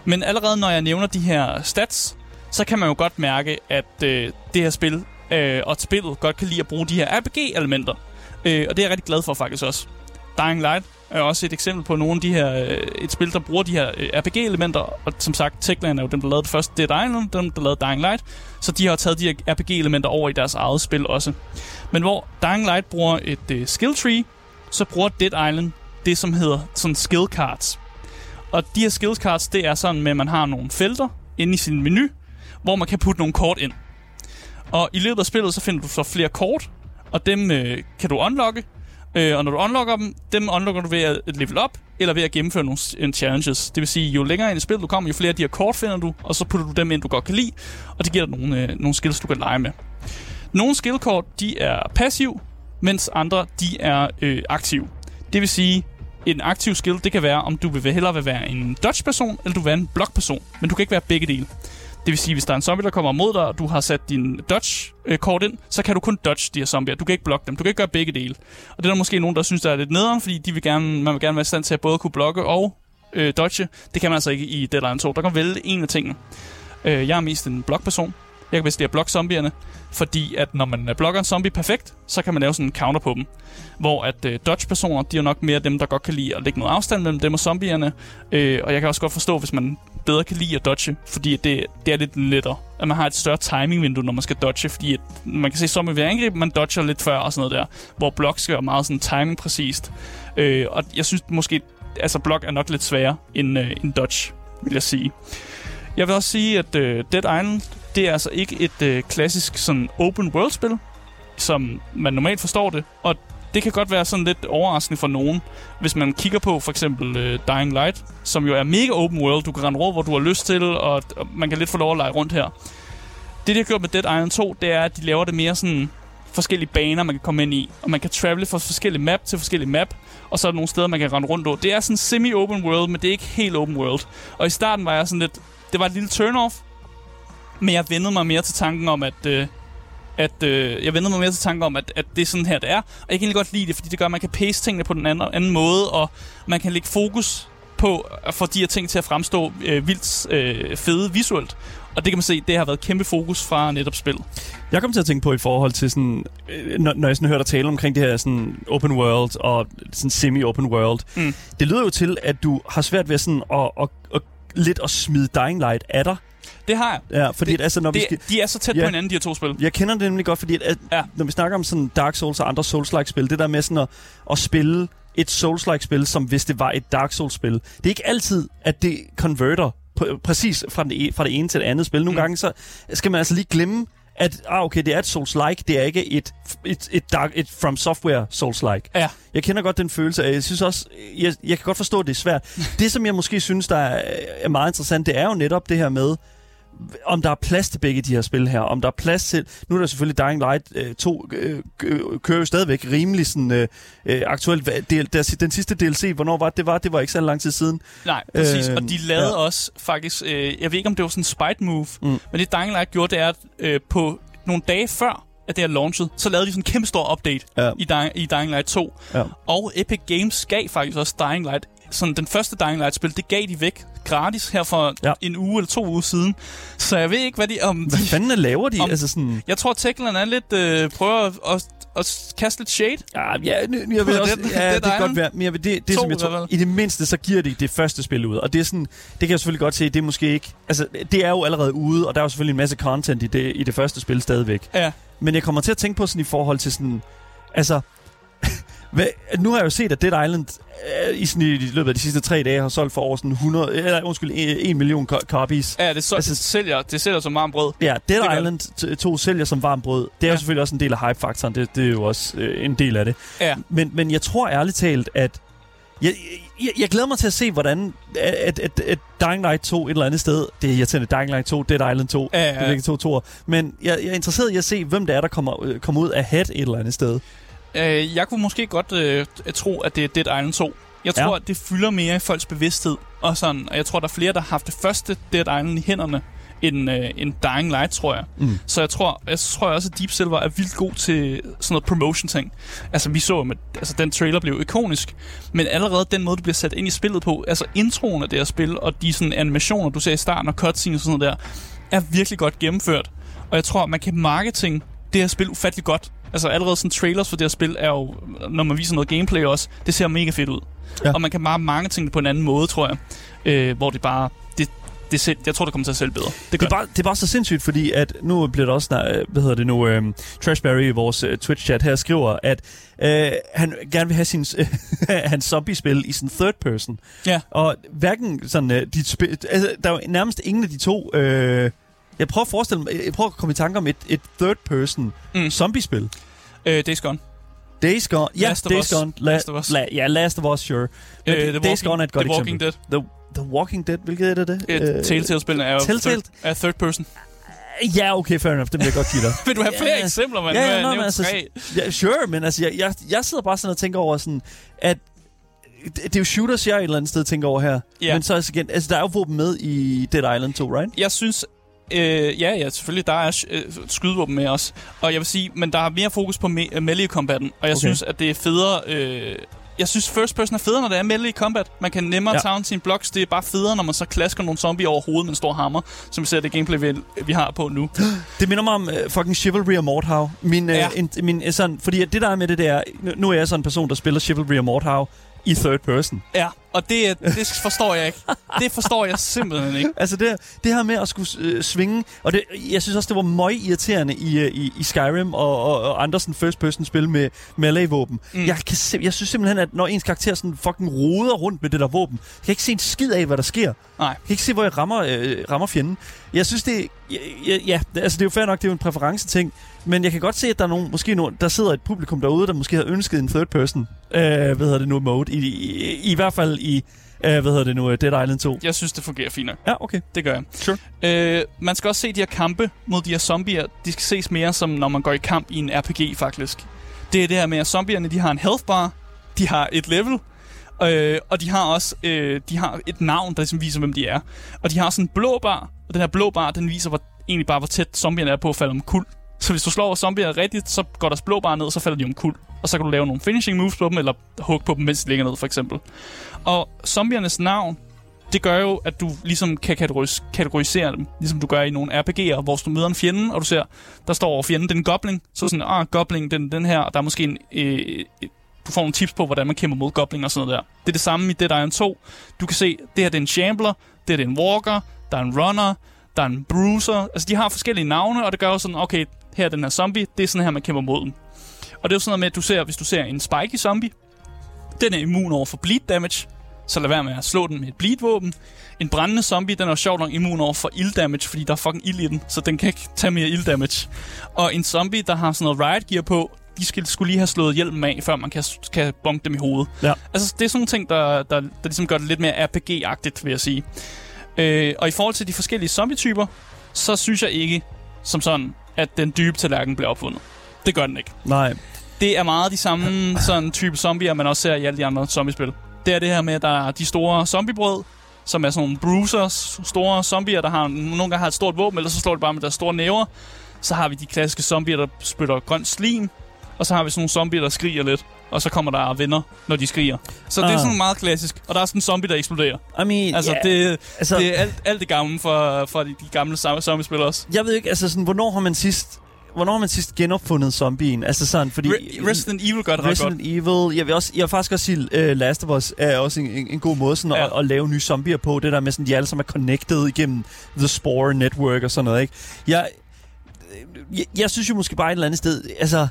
Men allerede når jeg nævner de her stats, så kan man jo godt mærke, at øh, det her spil øh, og spillet godt kan lide at bruge de her RPG-elementer. Øh, og det er jeg rigtig glad for faktisk også. Dying Light er også et eksempel på nogle af de her, øh, et spil, der bruger de her øh, RPG-elementer. Og som sagt, Techland er jo dem, der lavede det første Dead Island, dem, der lavede Dying Light. Så de har taget de her RPG-elementer over i deres eget spil også. Men hvor Dying Light bruger et øh, skill tree, så bruger Dead Island det, som hedder sådan skill cards. Og de her skill cards, det er sådan med, at man har nogle felter inde i sin menu, hvor man kan putte nogle kort ind. Og i løbet af spillet, så finder du så flere kort, og dem øh, kan du unlocke. Øh, og når du unlocker dem, dem unlocker du ved at level op, eller ved at gennemføre nogle challenges. Det vil sige, jo længere ind i spillet du kommer, jo flere af de her kort finder du, og så putter du dem ind, du godt kan lide, og det giver dig nogle, øh, nogle skills, du kan lege med. Nogle skillkort, de er passiv, mens andre, de er øh, aktiv. Det vil sige, en aktiv skill, det kan være, om du vil hellere vil være en dodge-person, eller du vil være en block-person. Men du kan ikke være begge dele. Det vil sige, hvis der er en zombie, der kommer mod dig, og du har sat din dodge-kort øh, ind, så kan du kun dodge de her zombier. Du kan ikke blokke dem. Du kan ikke gøre begge dele. Og det er der måske nogen, der synes, der er lidt nederen, fordi de vil gerne, man vil gerne være i stand til at både kunne blokke og øh, dodge. Det kan man altså ikke i Deadline 2. Der kan vælge en af tingene. Øh, jeg er mest en blokperson, jeg kan bedst lide at blokke zombierne, fordi at når man øh, blokker en zombie perfekt, så kan man lave sådan en counter på dem. Hvor at øh, dodge-personer, de er nok mere dem, der godt kan lide at lægge noget afstand mellem dem og zombierne. Øh, og jeg kan også godt forstå, hvis man bedre kan lide at dodge, fordi det, det er lidt lettere. At man har et større timing-vindue, når man skal dodge, fordi at man kan se som ved angreb, man dodger lidt før og sådan noget der. Hvor blok skal være meget sådan timing-præcist. Øh, og jeg synes måske, altså blok er nok lidt sværere end, øh, end dodge, vil jeg sige. Jeg vil også sige, at øh, Dead Island, det er altså ikke et øh, klassisk sådan open world spil, som man normalt forstår det. Og det kan godt være sådan lidt overraskende for nogen, hvis man kigger på for eksempel øh, Dying Light, som jo er mega open world. Du kan rende rundt, hvor du har lyst til, og, og man kan lidt få lov at lege rundt her. Det, de har gjort med Dead Island 2, det er, at de laver det mere sådan forskellige baner, man kan komme ind i. Og man kan travele fra forskellige map til forskellige map. Og så er der nogle steder, man kan rende rundt over. Det er sådan semi-open world, men det er ikke helt open world. Og i starten var jeg sådan lidt... Det var et lille turn-off. Men jeg vendede mig mere til tanken om, at... Øh, at øh, jeg vendede mig mere til tanken om, at, at det er sådan her, det er. Og jeg kan egentlig godt lide det, fordi det gør, at man kan pace tingene på den anden, anden måde, og man kan lægge fokus på at få de her ting til at fremstå øh, vildt øh, fede visuelt. Og det kan man se, det har været kæmpe fokus fra netop spillet. Jeg kom til at tænke på i forhold til sådan, øh, når, når jeg sådan hører dig tale omkring det her sådan open world og sådan semi-open world. Mm. Det lyder jo til, at du har svært ved sådan at, at, at, lidt at smide Dying Light af dig. Det har jeg. Ja, fordi det, at, altså, når det, vi skal, De er så tæt Ja. på hinanden, de her to spil. Jeg kender det nemlig godt, fordi at, at Ja. når vi snakker om sådan Dark Souls og andre Souls-like-spil, det der med sådan at, at spille et Souls-like-spil, som hvis det var et Dark Souls-spil. Det er ikke altid, at det converter pr- præcis fra, den, e- fra det ene til det andet spil. Nogle mm. gange så skal man altså lige glemme, at ah, okay, det er et Souls-like, det er ikke et, et, et, dark, et From Software Souls-like. Ja. Jeg kender godt den følelse, og jeg synes også, jeg, jeg kan godt forstå, at det er svært. Det, som jeg måske synes, der er, er meget interessant, det er jo netop det her med, om der er plads til begge de her spil her, om der er plads til... Nu er der selvfølgelig Dying Light øh, 2 øh, øh, kører jo stadigvæk rimelig sådan, øh, øh, aktuelt. Del, der, den sidste DLC, hvornår var det? Det var, det var ikke så lang tid siden. Nej, præcis. Øh, og de lavede ja. også faktisk... Øh, jeg ved ikke, om det var sådan en spite move, Mm. men det Dying Light gjorde, det er, at øh, på nogle dage før, at det er launchet, så lavede de sådan en kæmpe stor update Ja. i, Dying, i Dying Light 2. Ja. Og Epic Games gav faktisk også Dying Light sådan den første Dying Light-spil, det gav de væk gratis her for ja. En uge eller to uger siden. Så jeg ved ikke, hvad de... Om Hvad de fanden laver de? Om- altså sådan... jeg tror, Techland er lidt... Øh, prøver at, at, at kaste lidt shade. Ja, ja, nu- jeg vil Det- også, det- ja, det kan godt være, men jeg vil, det, det To, som jeg tror, i det mindste, så giver de det første spil ud, og det er sådan, det kan jeg selvfølgelig godt se, det er måske ikke, altså, det er jo allerede ude, og der er jo selvfølgelig en masse content i det, i det første spil stadigvæk. Ja. Men jeg kommer til at tænke på sådan i forhold til sådan... Altså... Hvad, nu har jeg jo set, at Dead Island øh, i, sådan, i løbet af de sidste tre dage har solgt for over sådan 100... Eller, undskyld, 1 million co- copies. Ja, det, så, altså, det, sælger, det sælger som varmt brød. Ja, Dead gør Island t- 2 sælger som varmt brød. Det er Ja. jo selvfølgelig også en del af hype-faktoren. Det, det er jo også øh, en del af det. Ja. Men, men jeg tror ærligt talt, at... Jeg, jeg, jeg glæder mig til at se, hvordan at, at, at Dying Light 2 et eller andet sted... Det er irriterende, Dying Light 2, Dead Island 2. Ja, ja, Det er to toer. Men jeg, jeg er interesseret i at se, hvem det er, der kommer, øh, kommer ud af hat et eller andet sted. Øh, jeg kunne måske godt øh, tro, at det er Dead Island 2. Jeg tror, Ja. at det fylder mere i folks bevidsthed. Og, sådan, og jeg tror, der er flere, der har haft det første Dead Island i hænderne, end, øh, end Dying Light, tror jeg. Mm. Så jeg tror, jeg tror også, at Deep Silver er vildt god til sådan noget promotion-ting. Altså, vi så, at altså, den trailer blev ikonisk, men allerede den måde, du bliver sat ind i spillet på, altså introen af det her spil, og de sådan animationer, du ser i starten, og cutscenes og sådan noget der, er virkelig godt gennemført. Og jeg tror, man kan marketing det her spil ufattelig godt. Altså allerede sådan trailers for det her spil er jo, når man viser noget gameplay også, det ser mega fedt ud. Ja. Og man kan bare marketing det på en anden måde, tror jeg. Øh, hvor det bare, det, det selv, jeg tror, det kommer til at sælge bedre. Det Det er, bare, det er bare så sindssygt, fordi at nu bliver der også snart, øh, hvad hedder det nu, øh, Trashberry i vores øh, Twitch-chat her skriver, at øh, han gerne vil have sin, øh, hans zombie-spil i sådan third person. Ja. Og hverken sådan, øh, de spil, altså, der er jo nærmest ingen af de to, øh, jeg prøver at forestille mig, jeg prøver at komme i tanke om et, et third person Mm. zombie-spil. Øh, Days Gone. Days Gone. Ja, Last of Days Us. Gone. La- Last of Us. La- ja, Last of Us, sure. Men Øh, The Days Walking- Gone er et godt The Walking eksempel. Dead. The, The Walking Dead, hvilket er det? det? Et Øh, Telltale-spil er? Third, er third person. Ja, okay, fair enough. Det vil jeg godt give dig. Vil du have flere Ja. eksempler, mand? Ja, ja, nå, men altså. Ja, sure, men altså, jeg, jeg, jeg sidder bare sådan og tænker over sådan, at det, det er jo shooters, jeg et eller andet sted tænker over her. Ja. Men så altså igen, altså der er jo våben med i Dead Island 2, right? Jeg synes... Øh, ja, ja, selvfølgelig. Der er øh, skydevåben med os. Og jeg vil sige, men der er mere fokus på me- øh, melee combaten. Og jeg Okay. synes, at det er federe... Øh, jeg synes, first person er federe, når det er melee combat. Man kan nemmere Ja. tage sine blocks. Det er bare federe, når man så klasker nogle zombie over hovedet med en stor hammer, som vi ser det gameplay, vi, vi har på nu. Det minder mig om uh, fucking Chivalry og Mordhau. Min, uh, Ja. en, min, sådan, fordi det der er med det der, nu, nu er jeg sådan en person, der spiller Chivalry og Mordhau i third person. Ja, og det, er- det forstår jeg ikke. Det forstår jeg simpelthen ikke. Altså det, det her med at skulle øh, svinge, og det, jeg synes også, det var møg irriterende i, øh, i, i Skyrim og, og, og andre sådan first person spil med melee-våben. Mm. Jeg, kan se, jeg synes simpelthen, at når ens karakter sådan fucking roder rundt med det der våben, kan jeg ikke se en skid af, hvad der sker. Nej. Jeg kan ikke se, hvor jeg rammer, øh, rammer fjenden. Jeg synes, det ja, ja, altså det er jo fair nok, det er jo en præference-ting, men jeg kan godt se, at der er nogen, måske nogen, der sidder et publikum derude, der måske har ønsket en third person, øh, hvad hedder det nu, mode, i, i, i, i hvert fald i, øh, hvad hedder det nu, Dead Island 2. Jeg synes, det fungerer fint nok. Ja, okay. Det gør jeg. Sure. Øh, man skal også se de her kampe mod de her zombier. De skal ses mere som, når man går i kamp i en RPG, faktisk. Det er det her med, at zombierne de har en health bar, de har et level, øh, og de har også øh, de har et navn, der ligesom viser, hvem de er. Og de har sådan en blå bar, og den her blå bar, den viser hvor, egentlig bare, hvor tæt zombierne er på at falde om kul. Så hvis du slår zombierne rigtigt, så går deres blå bar ned, og så falder de om kul. Og så kan du lave nogle finishing moves på dem, eller hugge på dem, mens de ligger ned, for eksempel. Og zombiernes navn, det gør jo, at du ligesom kan kategoris- kategorisere dem, ligesom du gør i nogle RPG'er, hvor du møder en fjende, og du ser, der står over fjenden, den goblin. gobling. Så sådan, ah, gobling, den, den her, og der er måske en, øh, øh du får nogle tips på, hvordan man kæmper mod goblin og sådan noget der. Det er det samme i Dead Iron 2. Du kan se, det her det er en shambler, det her det er en walker, der er en runner, der er en bruiser. Altså, de har forskellige navne, og det gør jo sådan, okay, her er den her zombie, det er sådan her, man kæmper mod dem. Og det er jo sådan noget med, at du ser, hvis du ser en spiky zombie, den er immun over for bleed damage, så lad være med at slå den med et bleed-våben. En brændende zombie, den er jo sjovt nok immun over for ild-damage, fordi der er fucking ild i den, så den kan ikke tage mere ild-damage. Og en zombie, der har sådan noget riot gear på, de skal, skulle lige have slået hjelmen af, før man kan, kan bonke dem i hovedet. Ja. Altså, det er sådan nogle ting, der, der, der ligesom gør det lidt mere RPG-agtigt, vil jeg sige. Øh, og i forhold til de forskellige zombie-typer, så synes jeg ikke, som sådan, at den dybe tallerken bliver opfundet. Det gør den ikke. Nej. Det er meget de samme sådan type zombier, man også ser i alle de andre zombiespil. Det er det her med, at der er de store zombiebrød, som er sådan nogle bruisers, store zombier, der har nogle gange har et stort våben, eller så slår de bare med deres store næver. Så har vi de klassiske zombier, der spytter grønt slim, og så har vi sådan nogle zombier, der skriger lidt, og så kommer der venner, når de skriger. Så det er Ah. sådan meget klassisk, og der er sådan en zombie, der eksploderer. I mean, Altså, yeah. det, altså, det er alt, alt det gamle for, for de, de gamle zom- zombiespil også. jeg ved ikke, altså sådan, hvornår har man sidst... Hvornår har man sidst genopfundet zombien? Altså sådan, fordi... Re- Resident Evil gør det ret godt. Resident Evil, jeg vil, også, jeg vil faktisk også sige, uh, Last of Us er også en, en, en god måde sådan Ja. at, at, lave nye zombier på. Det der med, sådan, de alle sammen er connected igennem The Spore Network og sådan noget, ikke? Jeg, jeg, jeg synes jo måske bare et eller andet sted, altså...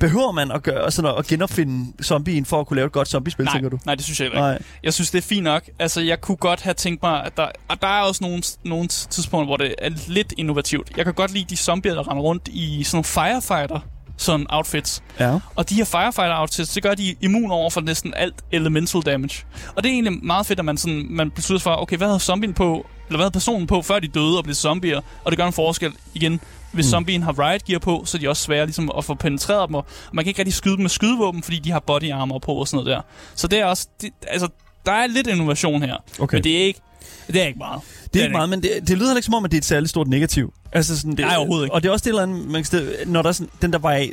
Behøver man at gøre sådan at, at genopfinde zombien for at kunne lave et godt zombiespil, Nej, tænker du? nej, det synes jeg ikke. Nej. Jeg synes, det er fint nok. Altså, jeg kunne godt have tænkt mig, at der, og der er også nogle, nogle tidspunkter, hvor det er lidt innovativt. Jeg kan godt lide de zombier, der render rundt i sådan nogle firefighter sådan outfits. Ja. Og de her firefighter outfits, det gør de immun over for næsten alt elemental damage. Og det er egentlig meget fedt, at man, sådan, man beslutter sig for, okay, hvad havde zombien på, eller hvad havde personen på, før de døde og blev zombier? Og det gør en forskel igen. Hvis mm. zombien har riot gear på, så er de også svære ligesom, at få penetreret dem. Og man kan ikke rigtig skyde dem med skydevåben, fordi de har body armor på og sådan noget der. Så det er også, det, altså, der er lidt innovation her. Okay. Men det er ikke, det er ikke meget. Det er ikke meget, men det, det lyder heller ikke som om, at det er et særligt stort negativ. Altså sådan, det, Nej, overhovedet ikke. Og det er også det eller andet, man kan når der er sådan, den der var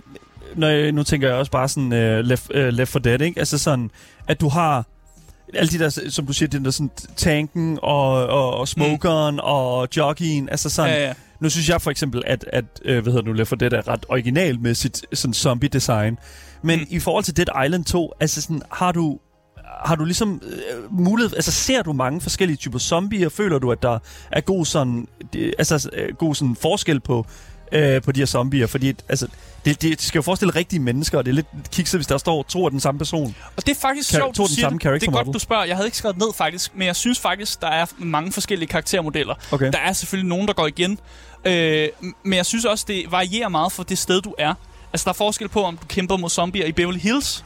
når jeg, nu tænker jeg også bare sådan uh, left, uh, left for Dead, ikke? Altså sådan, at du har alle de der, som du siger, den der sådan tanken og, og, og smokeren mm. og jockeyen, altså sådan, Ja, ja. nu synes jeg for eksempel, at, at øh, hvad hedder det nu, Left 4 Dead er ret original med sit sådan zombie-design. Men Mm. mm. i forhold til Dead Island 2, altså sådan, har du har du ligesom øh, mulighed, altså ser du mange forskellige typer zombier, føler du, at der er god sådan, det, altså øh, god sådan forskel på, øh, på de her zombier, fordi altså, det, det skal jo forestille rigtige mennesker, og det er lidt kikset, hvis der står to af den samme person. Og det er faktisk Ka- sjovt, to du den siger samme det. Det er godt, du spørger. Jeg havde ikke skrevet ned faktisk, men jeg synes faktisk, der er mange forskellige karaktermodeller. Okay. Der er selvfølgelig nogen, der går igen. Øh, men jeg synes også, det varierer meget for det sted, du er. Altså, der er forskel på, om du kæmper mod zombier i Beverly Hills.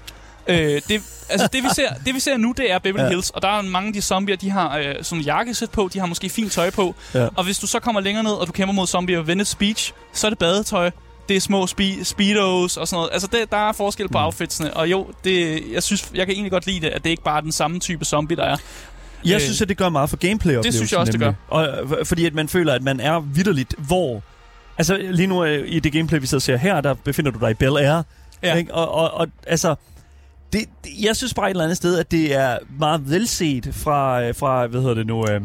Øh, det, altså, det, vi ser, det, vi ser nu, det er Beverly Ja. Hills. Og der er mange af de zombier, de har øh, sådan jakkesæt på. De har måske fint tøj på. Ja. Og hvis du så kommer længere ned, og du kæmper mod zombier i Venice Beach, så er det badetøj. Det er små spe- speedos og sådan noget. Altså, det, der er forskel på Mm. outfitsene. Og jo, det, jeg synes, jeg kan egentlig godt lide det, at det ikke bare er den samme type zombie, der er. Jeg Øh, synes, at det gør meget for gameplay det synes jeg også, det gør. Og, øh, fordi at man føler, at man er vidderligt, hvor... Altså lige nu øh, i det gameplay, vi sidder og ser her, der befinder du dig i Bel Air. Ja. Ikke? Og, og, og altså... Det, det, jeg synes bare et eller andet sted, at det er meget velset fra, øh, fra hvad hedder det nu... Øh,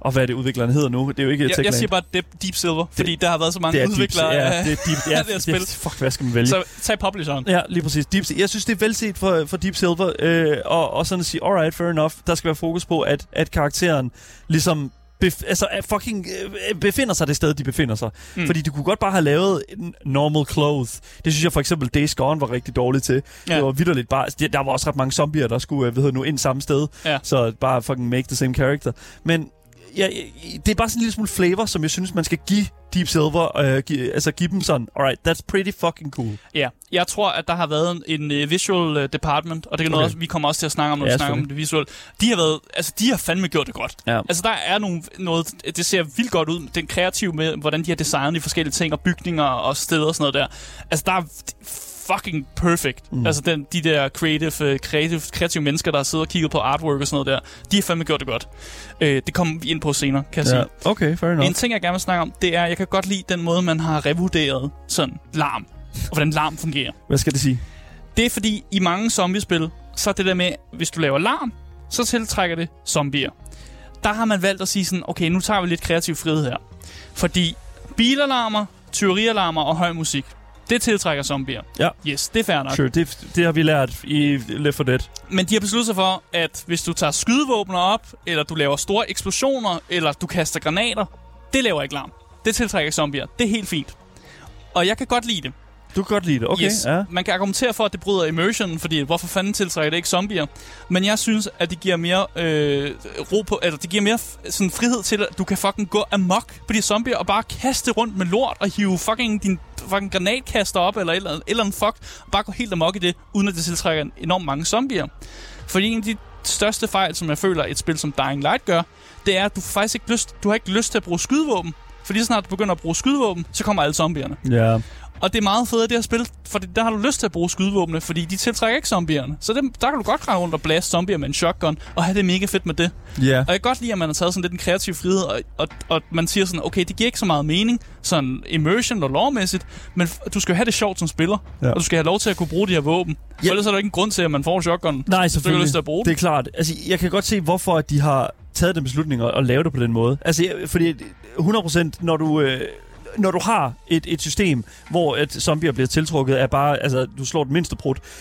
og hvad er det, udvikleren hedder nu? Det er jo ikke Jeg, jeg siger bare Deep, Deep Silver, fordi der har været så mange det er udviklere Deep, ja, det er Deep, ja, af det her spil. fuck, hvad skal man vælge? Så tag publisheren. Ja, lige præcis. Deep, jeg synes, det er velset for, for Deep Silver, øh, og, og sådan at sige, alright, fair enough. Der skal være fokus på, at, at karakteren ligesom bef, altså, er fucking øh, befinder sig det sted, de befinder sig. Mm. Fordi du kunne godt bare have lavet normal clothes. Det synes jeg for eksempel Days Gone var rigtig dårligt til. Ja. Det var vidderligt bare... Der var også ret mange zombier, der skulle øh, det nu, ind samme sted. Ja. Så bare fucking make the same character. Men ja, det er bare sådan en lille smule flavor, som jeg synes, man skal give Deep Silver. Øh, give, altså give dem sådan, alright, that's pretty fucking cool. Ja, jeg tror, at der har været en uh, visual uh, department, og det er noget, Okay. også, vi kommer også til at snakke om, når Ja, vi snakker om det visuelle. De har været, altså de har fandme gjort det godt. Ja. Altså der er nogle, noget, det ser vildt godt ud, den kreative med, hvordan de har designet de forskellige ting, og bygninger og steder og sådan noget der. Altså der er fucking perfect. Mm. Altså den, de der creative, creative, kreative mennesker, der har siddet og kigget på artwork og sådan noget der, de har fandme gjort det godt. Uh, det kommer vi ind på senere, kan jeg sige. Ja. Okay, fair enough. En ting, jeg gerne vil snakke om, det er, jeg kan godt lide den måde, man har revurderet sådan larm, og hvordan larm fungerer. Hvad skal det sige? Det er fordi, i mange zombiespil, så er det der med, hvis du laver larm, så tiltrækker det zombier. Der har man valgt at sige sådan, okay, nu tager vi lidt kreativ frihed her. Fordi bilalarmer, tyverialarmer og høj musik, det tiltrækker zombier. Ja. Yes, det er fair nok. Sure, det, det har vi lært i Left 4 Dead. Men de har besluttet sig for, at hvis du tager skydevåbner op, eller du laver store eksplosioner, eller du kaster granater, det laver ikke larm. Det tiltrækker zombier. Det er helt fint. Og jeg kan godt lide det. Du kan godt lide det, okay. Yes. Ja. Man kan argumentere for, at det bryder immersion, fordi hvorfor fanden tiltrækker det ikke zombier? Men jeg synes, at det giver mere øh, ro på, eller det giver mere sådan frihed til, at du kan fucking gå amok på de zombier og bare kaste rundt med lort og hive fucking din fucking granatkaster op eller eller, eller andet fuck, og bare gå helt amok i det, uden at det tiltrækker enormt mange zombier. Fordi en af de største fejl, som jeg føler, et spil som Dying Light gør, det er, at du faktisk ikke lyst, du har ikke lyst til at bruge skydevåben. For lige så snart du begynder at bruge skydevåben, så kommer alle zombierne. Ja. Og det er meget fedt, det her spil, for der har du lyst til at bruge skydevåbne, fordi de tiltrækker ikke zombierne. Så det, der kan du godt rende rundt og blæse zombier med en shotgun, og have det mega fedt med det. Ja. Og jeg kan godt lide, at man har taget sådan lidt en kreativ frihed, og, og, og man siger sådan, okay, det giver ikke så meget mening, sådan immersion og lovmæssigt, men du skal jo have det sjovt som spiller, Ja. og du skal have lov til at kunne bruge de her våben. For ellers er der ikke en grund til, at man får shotgun. Nej, Du selvfølgelig. lyst til at bruge Det er klart. Altså, jeg kan godt se, hvorfor de har taget den beslutning at, at lave det på den måde. Altså, fordi 100% når du... Øh, når du har et, et system, hvor et zombier bliver tiltrukket af bare, altså, du slår den mindste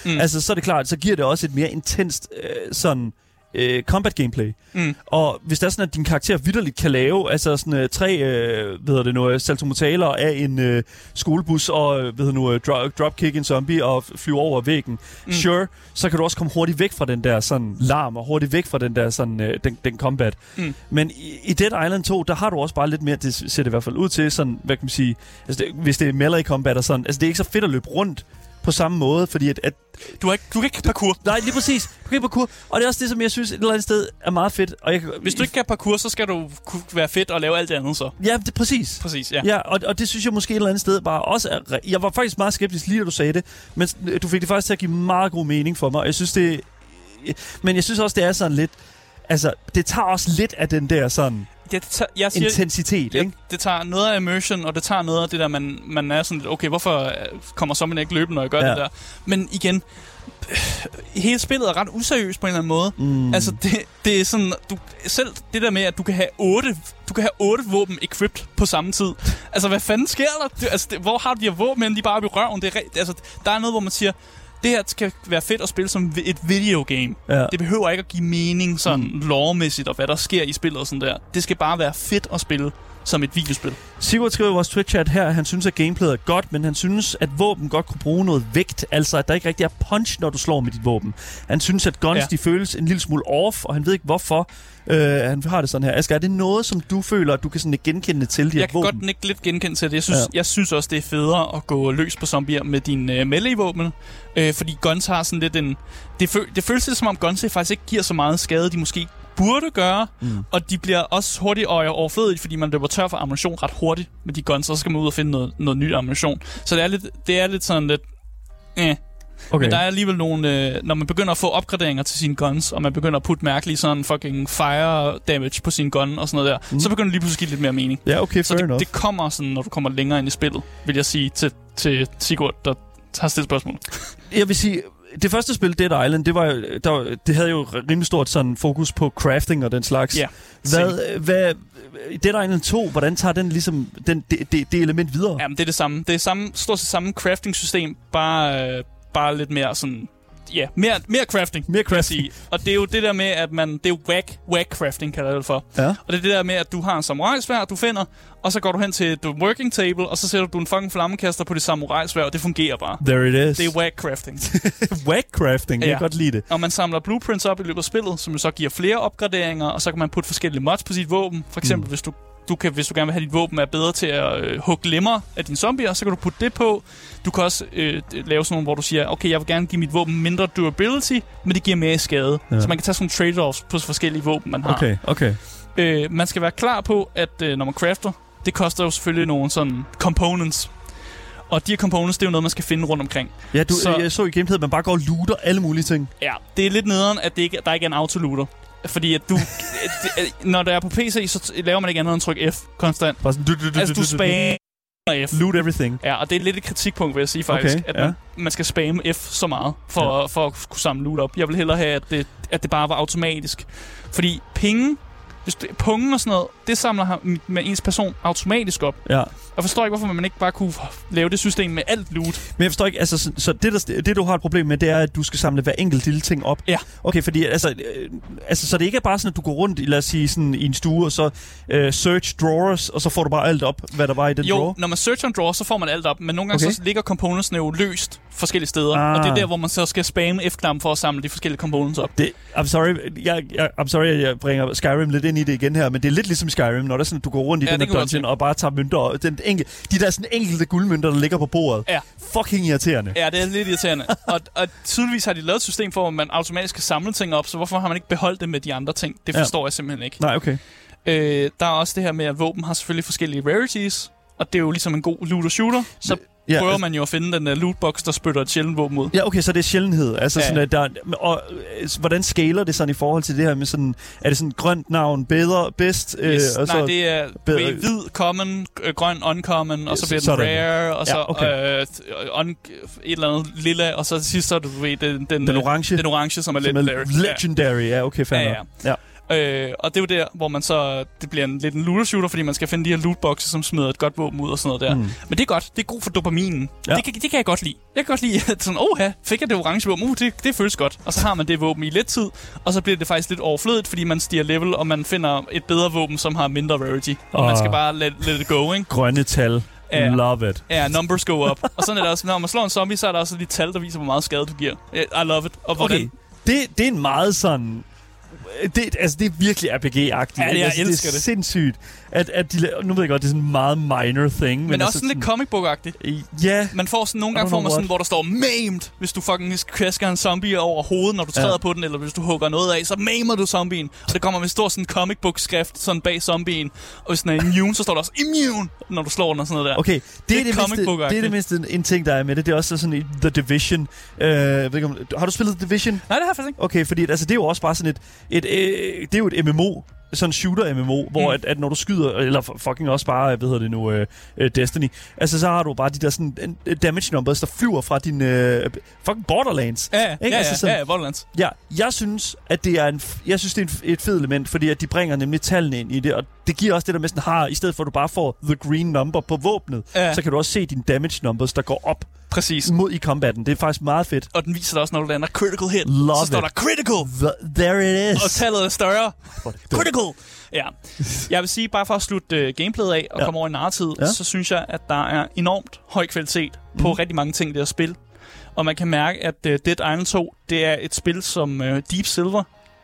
Mm. mm. altså, så er det klart, så giver det også et mere intenst, øh, sådan, øh, combat gameplay. Mm. Og hvis det er sådan, at din karakter vidderligt kan lave altså sådan, øh, tre øh, hedder det nu, øh, saltomortaler af en øh, skolebus og øh, hedder det nu, øh, dro- dropkick en zombie og flyve over væggen, mm. sure, så kan du også komme hurtigt væk fra den der sådan larm og hurtigt væk fra den der sådan, øh, den, den combat. Mm. Men i, i Dead Island 2, der har du også bare lidt mere, det ser det i hvert fald ud til, sådan, hvad kan man sige, altså det, hvis det er melee combat og sådan, altså det er ikke så fedt at løbe rundt på samme måde, fordi at, at Du, har ikke, du kan ikke parkour. Nej, lige præcis. Du kan ikke parkour. Og det er også det, som jeg synes et eller andet sted er meget fedt. Og jeg, Hvis du ikke kan parkour, så skal du kunne være fedt og lave alt det andet så. Ja, det, præcis. Præcis, ja. Ja, og, og det synes jeg måske et eller andet sted bare også er... Jeg var faktisk meget skeptisk lige da du sagde det, men du fik det faktisk til at give meget god mening for mig. Og jeg synes det... Men jeg synes også, det er sådan lidt... Altså, det tager også lidt af den der sådan Det, tager, jeg siger, intensitet, det, ikke? det tager noget af immersion, og det tager noget af det der, man, man er sådan lidt, okay, hvorfor øh, kommer zombien ikke løbende, når jeg gør Ja. det der? Men igen, hele spillet er ret useriøst på en eller anden måde. Mm. Altså, det, det er sådan, du, selv det der med, at du kan have otte, du kan have otte våben equipped på samme tid. Altså, hvad fanden sker der? Du, altså, det, hvor har du de her våben, henne? de er bare oppe i røven? Det er, altså, der er noget, hvor man siger, det her skal være fedt at spille som et videogame. Ja. Det behøver ikke at give mening sådan mm. lovmæssigt, og hvad der sker i spillet og sådan der. Det skal bare være fedt at spille som et videospil. Sigurd skriver i vores Twitch-chat her, at han synes, at gameplayet er godt, men han synes, at våben godt kunne bruge noget vægt. Altså, at der ikke rigtig er punch, når du slår med dit våben. Han synes, at guns Ja. de føles en lille smule off, og han ved ikke hvorfor. Uh, han har det sådan her. Asger, er det noget, som du føler, at du kan sådan genkende til de Jeg kan våben? godt ikke lidt genkende til det. Jeg synes, ja. Jeg synes også, det er federe at gå løs på zombier med dine uh, melee-våben. Øh, fordi guns har sådan lidt en... Det, føl, det føles lidt som om guns faktisk ikke giver så meget skade, de måske burde gøre. Mm. Og de bliver også hurtigt og overflødige, fordi man løber tør for ammunition ret hurtigt med de guns, så skal man ud og finde noget, noget ny ammunition. Så det er lidt, det er lidt sådan lidt... Eh. Okay. Men der er alligevel nogle... Øh, når man begynder at få opgraderinger til sine guns, og man begynder at putte mærkelige sådan fucking fire damage på sin gun og sådan noget der, mm. så begynder det lige pludselig at give lidt mere mening. Ja, okay, Så det, enough. det kommer sådan, når du kommer længere ind i spillet, vil jeg sige til, til Sigurd, der har stillet spørgsmål. Jeg vil sige, det første spil, Dead Island, det, var, der, det havde jo rimelig stort sådan fokus på crafting og den slags. Ja, Hvad, hvad, Dead Island 2, hvordan tager den ligesom den, det, det, det element videre? Jamen, det er det samme. Det er samme, stort set samme crafting-system, bare, øh, bare lidt mere sådan... Ja, mere, mere crafting. Mere jeg crafting. Og det er jo det der med, at man... Det er jo whack, whack crafting, kalder jeg det for. Ja. Og det er det der med, at du har en samurai-svær, du finder, og så går du hen til et working table, og så sætter du en fucking flammekaster på det samurai-svær, og det fungerer bare. There it is. Det er whack crafting. whack crafting, jeg Ja. kan godt lide det. Og man samler blueprints op i løbet af spillet, som jo så giver flere opgraderinger, og så kan man putte forskellige mods på sit våben. For eksempel, mm. hvis du du kan, hvis du gerne vil have dit våben er bedre til at øh, hugge lemmer af dine zombier, så kan du putte det på. Du kan også øh, lave sådan nogle, hvor du siger, okay, jeg vil gerne give mit våben mindre durability, men det giver mere skade. Ja. Så man kan tage sådan nogle trade-offs på forskellige våben, man har. Okay, okay. Øh, man skal være klar på, at øh, når man crafter, det koster jo selvfølgelig nogle sådan components. Og de her components, det er jo noget, man skal finde rundt omkring. Ja, du, Så- jeg så i gameplayet, at man bare går og looter alle mulige ting. Ja, det er lidt nederen, at det ikke, der ikke er en autolooter. Fordi at du, når det er på PC, så laver man ikke andet end at trykke F konstant. Bare sådan, du, du, du, Altså, du spammer F. Loot everything. Ja, og det er lidt et kritikpunkt, vil jeg sige faktisk, Okay, at ja. man, man skal spamme F så meget for, ja. for at kunne samle loot op. Jeg vil hellere have, at det, at det bare var automatisk. Fordi penge, hvis det, pungen og sådan noget, det samler ham med ens person automatisk op. Ja. Jeg forstår ikke, hvorfor man ikke bare kunne lave det system med alt loot. Men jeg forstår ikke, altså, så, så det, der, det, du har et problem med, det er, at du skal samle hver enkelt lille ting op. Ja. Okay, fordi, altså, øh, altså, så det ikke er bare sådan, at du går rundt, i, lad os sige, sådan, i en stue, og så øh, search drawers, og så får du bare alt op, hvad der var i den Jo, drawer? når man search on draw, så får man alt op, men nogle gange Okay. så ligger componentsne jo løst forskellige steder, Ah. og det er der, hvor man så skal spamme F-knappen for at samle de forskellige components op. Det, I'm sorry, jeg, jeg, I'm sorry, jeg bringer Skyrim lidt ind i det igen her, men det er lidt ligesom Skyrim, når det er sådan, at du går rundt i Ja, den her dungeon og bare tager mønter, og den enkel, de der sådan enkelte guldmønter, der ligger på bordet. Ja. Fucking irriterende. Ja, det er lidt irriterende. og, og tydeligvis har de lavet et system for, at man automatisk kan samle ting op, så hvorfor har man ikke beholdt det med de andre ting? Det Ja. forstår jeg simpelthen ikke. Nej, okay. Øh, der er også det her med, at våben har selvfølgelig forskellige rarities, og det er jo ligesom en god looter-shooter, så Ja, prøver altså- man jo at finde den der lootbox, der spytter et sjældent våben ud. Ja, okay, så det er sjældenhed. Altså Ja. sådan, at der, og øh, hvordan skaler det sådan i forhold til det her med sådan, er det sådan grønt navn, bedre, bedst? Yes. og Nej, det er bedre- hvid, common, øh, grøn, uncommon, og så Yes, bliver den sådan. rare, og så Ja, okay. øh, un, et eller andet lilla, og så til sidst så er du ved, den, den, Den øh, orange, den orange, som er som legendary. er legendary. Ja, okay, fair Ja, ja, ja. Øh, og det er jo der, hvor man så... Det bliver en, lidt en looter shooter, fordi man skal finde de her lootboxes, som smider et godt våben ud og sådan noget der. Mm. Men det er godt. Det er god for dopaminen. Ja. Det, kan, det kan jeg godt lide. Jeg kan godt lide, at sådan, åh, fik jeg det orange våben? Uh, det, det føles godt. Og så har man det våben i lidt tid, og så bliver det faktisk lidt overflødigt, fordi man stiger level, og man finder et bedre våben, som har mindre rarity. Og Åh. man skal bare let, let it go, ikke? Grønne tal. Ja. Love it. Ja, numbers go up. og sådan er det også. Når man slår en zombie, så er der også de tal, der viser, hvor meget skade du giver. I love it. Og hvordan, Okay, det, det er en meget sådan... Det, altså, det er virkelig RPG-agtigt. Ja, det- jeg altså, elsker det. er det. sindssygt, at, at de, nu ved jeg godt, det er sådan en meget minor thing. Men, Men også altså, sådan lidt comic book-agtigt. Ja, Man får sådan nogle gange, får man sådan, what. hvor der står maimed, hvis du fucking kvæsker en zombie over hovedet, når du Ja. træder på den, eller hvis du hugger noget af, så maimer du zombien. Og det kommer med stor sådan comic book skrift sådan bag zombien. Og hvis den er immune, så står der også immune, når du slår den og sådan noget der. Okay, det, Det er det, mindste, det er det mindste en ting, der er med det. Det er også sådan i The Division. Jeg ved ikke, om, har du spillet The Division? Nej, det har jeg faktisk ikke. Okay, fordi altså, det er jo også bare sådan et... et øh, det er jo et MMO, sådan en shooter-MMO, hvor Mm. at, at når du skyder, eller fu- fucking også bare, hvad hedder det nu, øh, øh, Destiny, altså så har du bare de der sådan øh, damage numbers, der flyver fra din øh, fucking Borderlands. Ja, ja, Ikke? ja, Altså sådan- ja, ja, Borderlands. Ja, jeg synes, at det er en, jeg synes, det er en, et fedt element, fordi at de bringer nemlig tallene ind i det, og det giver også det, der med sådan har, i stedet for at du bare får the green number på våbnet, Ja. så kan du også se dine damage numbers, der går op Præcis. mod i combatten. Det er faktisk meget fedt. Og den viser dig også, når du lander critical hit. Love så står it. der critical, The, there it is. og tallet er større. Critical! Ja. Jeg vil sige, bare for at slutte uh, gameplayet af og Ja. komme over i narrativet, Ja. så synes jeg, at der er enormt høj kvalitet på Mhm. rigtig mange ting i det her spil. Og man kan mærke, at uh, Dead Island 2, det er et spil, som uh, Deep Silver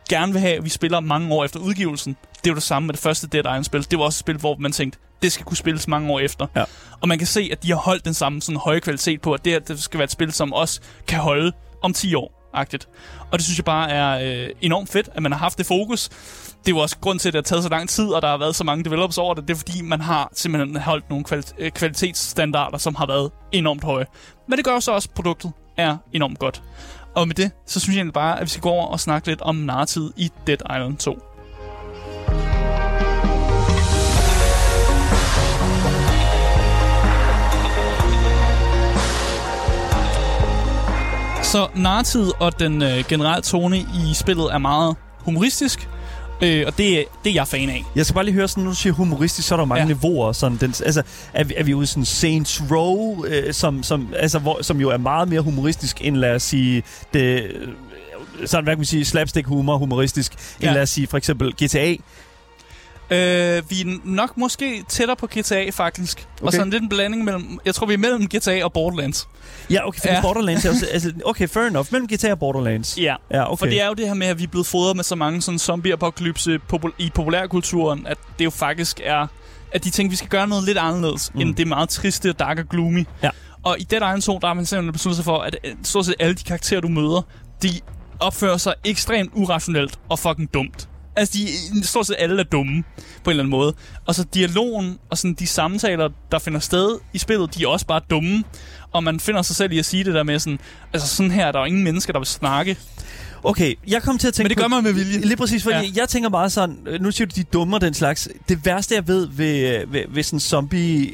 gerne vil have, at vi spiller mange år efter udgivelsen. Det er jo det samme med det første Dead Island spil. Det var også et spil, hvor man tænkte, det skal kunne spilles mange år efter. Ja. Og man kan se, at de har holdt den samme sådan, høje kvalitet på, at det, her, det skal være et spil, som også kan holde om 10 år. Agtigt. Og det synes jeg bare er øh, enormt fedt, at man har haft det fokus. Det er jo også grund til, at det har taget så lang tid, og der har været så mange developers over det. Det er fordi, man har simpelthen holdt nogle kvali- øh, kvalitetsstandarder, som har været enormt høje. Men det gør jo så også, at produktet er enormt godt. Og med det, så synes jeg egentlig bare, at vi skal gå over og snakke lidt om narrativet i Dead Island 2. Så narrativet og den øh, generelle tone i spillet er meget humoristisk, øh, og det, er- det er jeg fan af. Jeg skal bare lige høre sådan, når du siger humoristisk, så er der mange ja. Niveauer. Sådan, den, altså, er vi, er vi ude i sådan Saints Row, øh, som, som, altså, hvor, som jo er meget mere humoristisk end, lad os sige, det, øh, sådan, hvad kan man sige, slapstick humor humoristisk, end Ja. lad os sige for eksempel GTA. Øh, vi er nok måske tættere på GTA, faktisk. Okay. Og sådan lidt en blanding mellem... Jeg tror, vi er mellem GTA og Borderlands. Ja, okay, for ja. Borderlands er også, altså, okay, fair enough, mellem GTA og Borderlands. Ja. Ja, Okay. For det er jo det her med, at vi er blevet fodret med så mange sådan zombie-apokalypse popul- i populærkulturen, at det jo faktisk er, at de tænker, at vi skal gøre noget lidt anderledes, mm. end det meget triste, dark og gloomy. Ja. Og i Dead Island 2, der har man simpelthen besluttet sig for, at øh, stort set alle de karakterer, du møder, de opfører sig ekstremt urationelt og fucking dumt. Altså, de, stort set alle er dumme, på en eller anden måde. Og så dialogen og sådan de samtaler, der finder sted i spillet, de er også bare dumme. Og man finder sig selv i at sige det der med sådan, altså sådan her, der er ingen mennesker, der vil snakke. Okay, jeg kom til at tænke Men det gør man med vilje. Lige præcis, fordi ja. Jeg tænker bare sådan, øh, nu siger du, de dumme og den slags. Det værste, jeg ved ved, ved, ved sådan zombie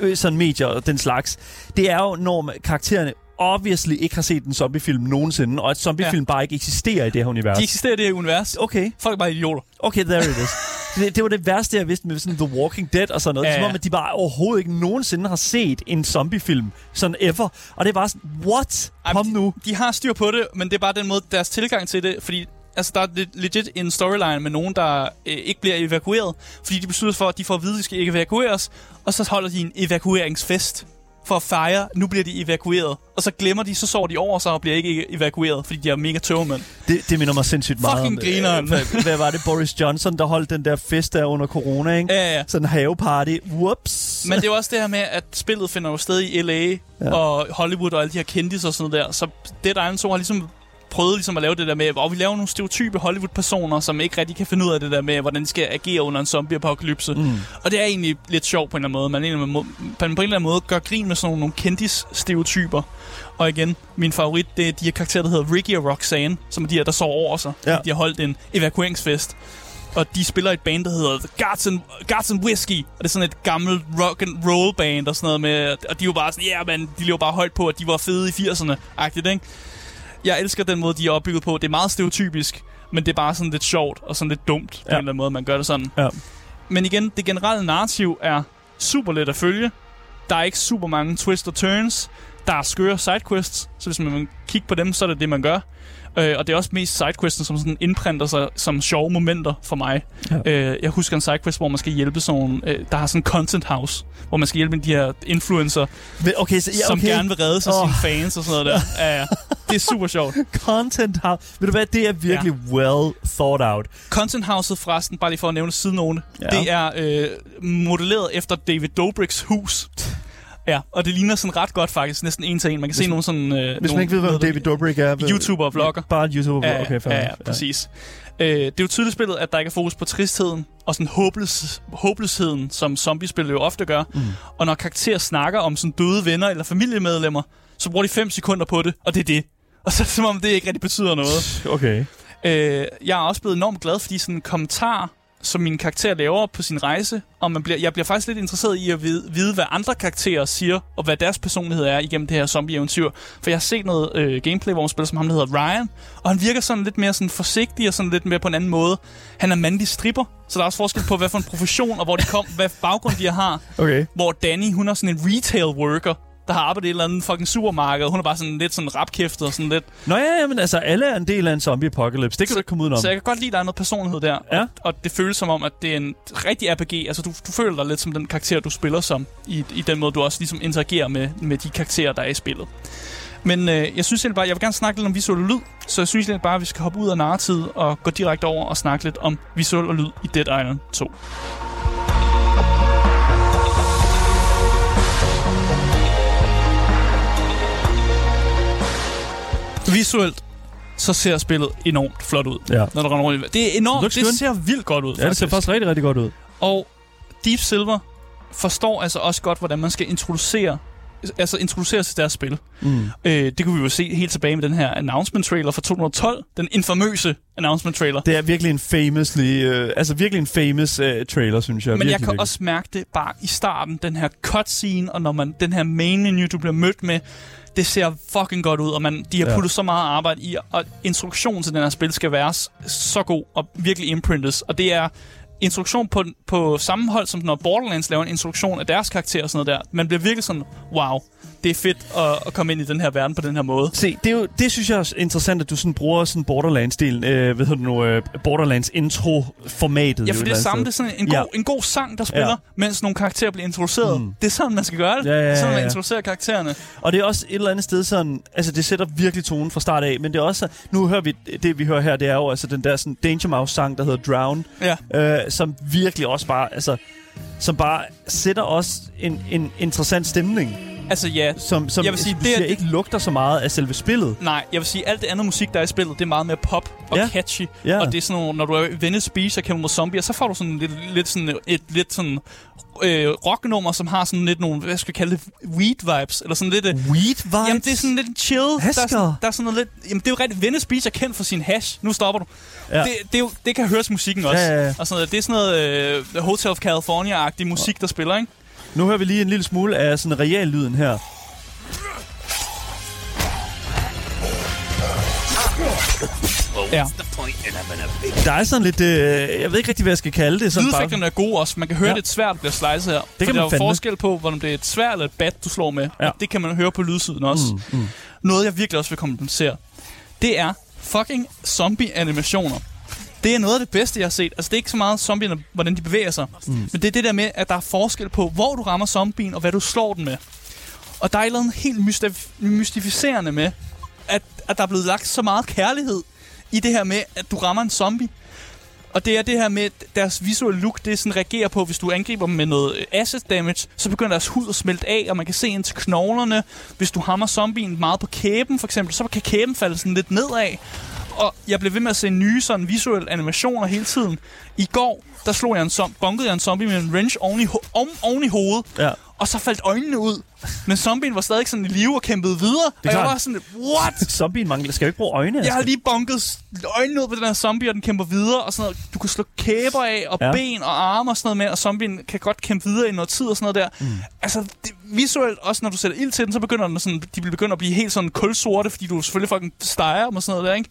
øh, sådan medier og den slags, det er jo, når karaktererne obviously ikke har set en zombiefilm nogensinde, og at zombiefilm ja. bare ikke eksisterer i det her univers. De eksisterer i det her univers. Okay, Folk er bare idioter. okay, there it is. det, det var det værste, jeg vidste med sådan The Walking Dead og sådan noget. Ja, Ja, Som ja. om, at de bare overhovedet ikke nogensinde har set en zombiefilm, sådan ever. Og det er bare sådan, what? Kom de- nu. De har styr på det, men det er bare den måde, deres tilgang til det, fordi altså, der er le- legit en storyline med nogen, der øh, ikke bliver evakueret, fordi de beslutter for, at de får at vide, at de skal evakueres, og så holder de en evakueringsfest for at fejre, nu bliver de evakueret. Og så glemmer de, så sover de over sig og bliver ikke evakueret, fordi de er mega tøvmænd. Det, det minder mig sindssygt meget Fucking om... grineren. hvad, hvad var det? Boris Johnson, der holdt den der fest der under corona, ikke? Ja, ja. Sådan en haveparty. Whoops. Men det er også det her med, at spillet finder jo sted i L.A. Ja. Ja. og Hollywood og alle de her kendis og sådan noget der. Så Dead Island 2 har ligesom prøvet ligesom at lave det der med, hvor vi laver nogle stereotype Hollywood-personer, som ikke rigtig kan finde ud af det der med, hvordan de skal agere under en zombie-apokalypse. Mm. Og det er egentlig lidt sjovt på en eller anden måde. Man, man på en eller anden måde gør grin med sådan nogle, nogle kendis-stereotyper. Og igen, min favorit, det er de her karakterer, der hedder Ricky og Roxanne, som er de her, der sover over sig. Ja. De har holdt en evakueringsfest. Og de spiller et band, der hedder The Guards and, Guards and Whiskey. Og det er sådan et gammelt rock and roll band og sådan noget med... Og de jo bare sådan, ja, yeah, man, de lever bare højt på, at de var fede i 80'erne. Agtigt, ikke? Jeg elsker den måde, de er opbygget på. Det er meget stereotypisk, men det er bare sådan lidt sjovt og sådan lidt dumt på Ja. en eller anden måde, man gør det sådan. Ja. Men igen, det generelle narrativ er super let at følge. Der er ikke super mange twists og turns. Der er skøre sidequests, så hvis man vil kigge på dem, så er det det, man gør. Øh, og det er også mest sidequesten, som sådan indprinter sig som sjove momenter for mig. Ja. Øh, jeg husker en sidequest, hvor man skal hjælpe sådan nogle, øh, der har sådan en content house, hvor man skal hjælpe de her influencer, Okay, så, ja, som okay. gerne vil redde sig oh. sine fans og sådan noget der. Ja, ja. Det er super sjovt. Content house. Ved du hvad, det er virkelig ja. well thought out. Content Houset forresten, bare lige for at nævne sidenote, Ja. ja. det er øh, modelleret efter David Dobrik's hus. Ja, og det ligner sådan ret godt faktisk, næsten en til en. Man kan se nogle sådan... Øh, Hvis man ikke ved, hvem David Dobrik er. YouTuber og vlogger. Bare en YouTuber. Ja, okay, fair ja, ja, præcis. Øh, det er jo tydeligt spillet, at der ikke er fokus på tristheden og sådan håbløs, håbløsheden, som zombiespil jo ofte gør. Mm. Og når karakterer snakker om sådan døde venner eller familiemedlemmer, så bruger de 5 sekunder på det, og det er det. Og så er det som om, det ikke rigtig betyder noget. Okay. Øh, jeg er også blevet enormt glad for de sådan kommentarer, som min karakter laver på sin rejse, og man bliver, jeg bliver faktisk lidt interesseret i at vide, vide, hvad andre karakterer siger, og hvad deres personlighed er igennem det her zombie-eventyr. For jeg har set noget øh, gameplay, hvor man spiller som ham, der hedder Ryan, og han virker sådan lidt mere sådan forsigtig og sådan lidt mere på en anden måde. Han er mandlig stripper, så der er også forskel på, hvad for en profession og hvor de kom, hvad baggrund de har. Okay. Hvor Danny, hun er sådan en retail worker, der har arbejdet i et eller andet fucking supermarked. Hun er bare sådan lidt sådan rapkæftet og sådan lidt Nå ja, ja, men altså, alle er en del af en zombie-apocalypse. Det kan du ikke komme udenom. Så jeg kan godt lide, at der er noget personlighed der. Ja. Og, og det føles som om, at det er en rigtig RPG. Altså, du, du føler dig lidt som den karakter, du spiller som. I, i den måde, du også ligesom interagerer med, med de karakterer, der er i spillet. Men øh, jeg synes egentlig bare, jeg vil gerne snakke lidt om visuel og lyd. Så jeg synes egentlig bare, at vi skal hoppe ud af narrativet og gå direkte over og snakke lidt om visuel og lyd i Dead Island 2. Visuelt så ser spillet enormt flot ud, Ja. når du render rundt Det er enormt, det good. ser vildt godt ud, Ja, det ser faktisk rigtig, rigtig godt ud. Og Deep Silver forstår altså også godt, hvordan man skal introducere altså introducere til deres spil. Mm. Øh, det kunne vi jo se helt tilbage med den her announcement trailer fra 2012. Den infamøse announcement trailer. Det er virkelig en famously, øh, altså virkelig en famous øh, trailer, synes jeg. Men virkelig, jeg kan virkelig. også mærke det bare i starten, den her cutscene, og når man den her main menu, du bliver mødt med, det ser fucking godt ud, og man, de har Ja. puttet så meget arbejde i, og introduktionen til den her spil skal være så god og virkelig imprintes. Og det er introduktion på, på samme hold, som når Borderlands laver en introduktion af deres karakter og sådan noget der. Man bliver virkelig sådan, wow, det er fedt at, at komme ind i den her verden på den her måde. Se, det, er jo, det synes jeg er interessant, at du sådan bruger sådan Borderlands-delen, øh, hedder det nu, øh, Borderlands intro-formatet. Ja, for et det er samme. Det er sådan en god, Ja. en god sang, der spiller, Ja. mens nogle karakterer bliver introduceret. Mm. Det er sådan, man skal gøre det. Ja, ja, ja, er sådan, man ja. introducerer karaktererne. Og det er også et eller andet sted sådan, altså det sætter virkelig tonen fra start af, men det er også, nu hører vi, det vi hører her, det er jo altså den der sådan Danger Mouse sang, der hedder Drown, Ja. øh, som virkelig også bare, altså, som bare sætter også en, en interessant stemning, Altså ja, som, som Jeg vil sige, det det er- ikke lugter så meget af selve spillet. Nej, jeg vil sige, alt det andet musik, der er i spillet, det er meget mere pop og Ja. catchy. Ja. Og det er sådan nogle, når du er Venice Beach og kæmper mod zombier, så får du sådan lidt, lidt sådan et lidt sådan øh, rocknummer, som har sådan lidt nogle, hvad skal jeg kalde det, weed vibes, eller sådan lidt... øh, Weed vibes? Jamen, det er sådan lidt chill. Der er, Hasker. sådan, der er sådan noget lidt... Jamen, det er jo rigtigt. Venice Beach er kendt for sin hash. Nu stopper du. Ja. Det, det, er jo, det kan høres musikken også. Ja, ja, ja. Og sådan noget. Det er sådan noget øh, Hotel of California-agtig musik, der spiller, ikke? Nu hører vi lige en lille smule af sådan reallyden her. Ja. Der er sådan lidt, øh, jeg ved ikke rigtig, hvad jeg skal kalde det. Sådan Lydeffekterne er gode også. Man kan høre, Ja. det er et svært, der bliver slicet her. Det kan der man er jo fandme. forskel på, om det er et svært eller et bat, du slår med. Ja. Og det kan man høre på lydsiden også. Mm, mm. Noget, jeg virkelig også vil kompensere, det er fucking zombie-animationer. Det er noget af det bedste, jeg har set. Altså, det er ikke så meget zombierne, hvordan de bevæger sig. Mm. Men det er det der med, at der er forskel på, hvor du rammer zombien, og hvad du slår den med. Og der er et eller andet helt mystif- mystificerende med, at, at der er blevet lagt så meget kærlighed i det her med, at du rammer en zombie. Og det er det her med, at deres visuelle look, det sådan reagerer på, hvis du angriber dem med noget øh, acid damage, så begynder deres hud at smelte af, og man kan se ind til knoglerne. Hvis du hammer zombien meget på kæben, for eksempel, så kan kæben falde sådan lidt nedad. Og jeg blev ved med at se nye sådan visuelle animationer hele tiden. I går, der slog jeg en som bunkede jeg en zombie med en wrench oven i, oven, oven i hovedet. Ja. og så faldt øjnene ud. Men zombien var stadig sådan i live og kæmpede videre. Og jeg var sådan, what? Zombien mangler. Skal jo ikke bruge øjne? Jeg har Asger? lige bunket øjnene ud på den her zombie, og den kæmper videre, og sådan noget. Du kan slå kæber af, og ja. ben og arme og sådan noget med, og zombien kan godt kæmpe videre i noget tid og sådan noget der. Mm. Altså, det, visuelt, også når du sætter ild til den, så begynder den sådan, de begynder at blive helt sådan kulsorte, fordi du selvfølgelig fucking steger dem og sådan noget der, ikke?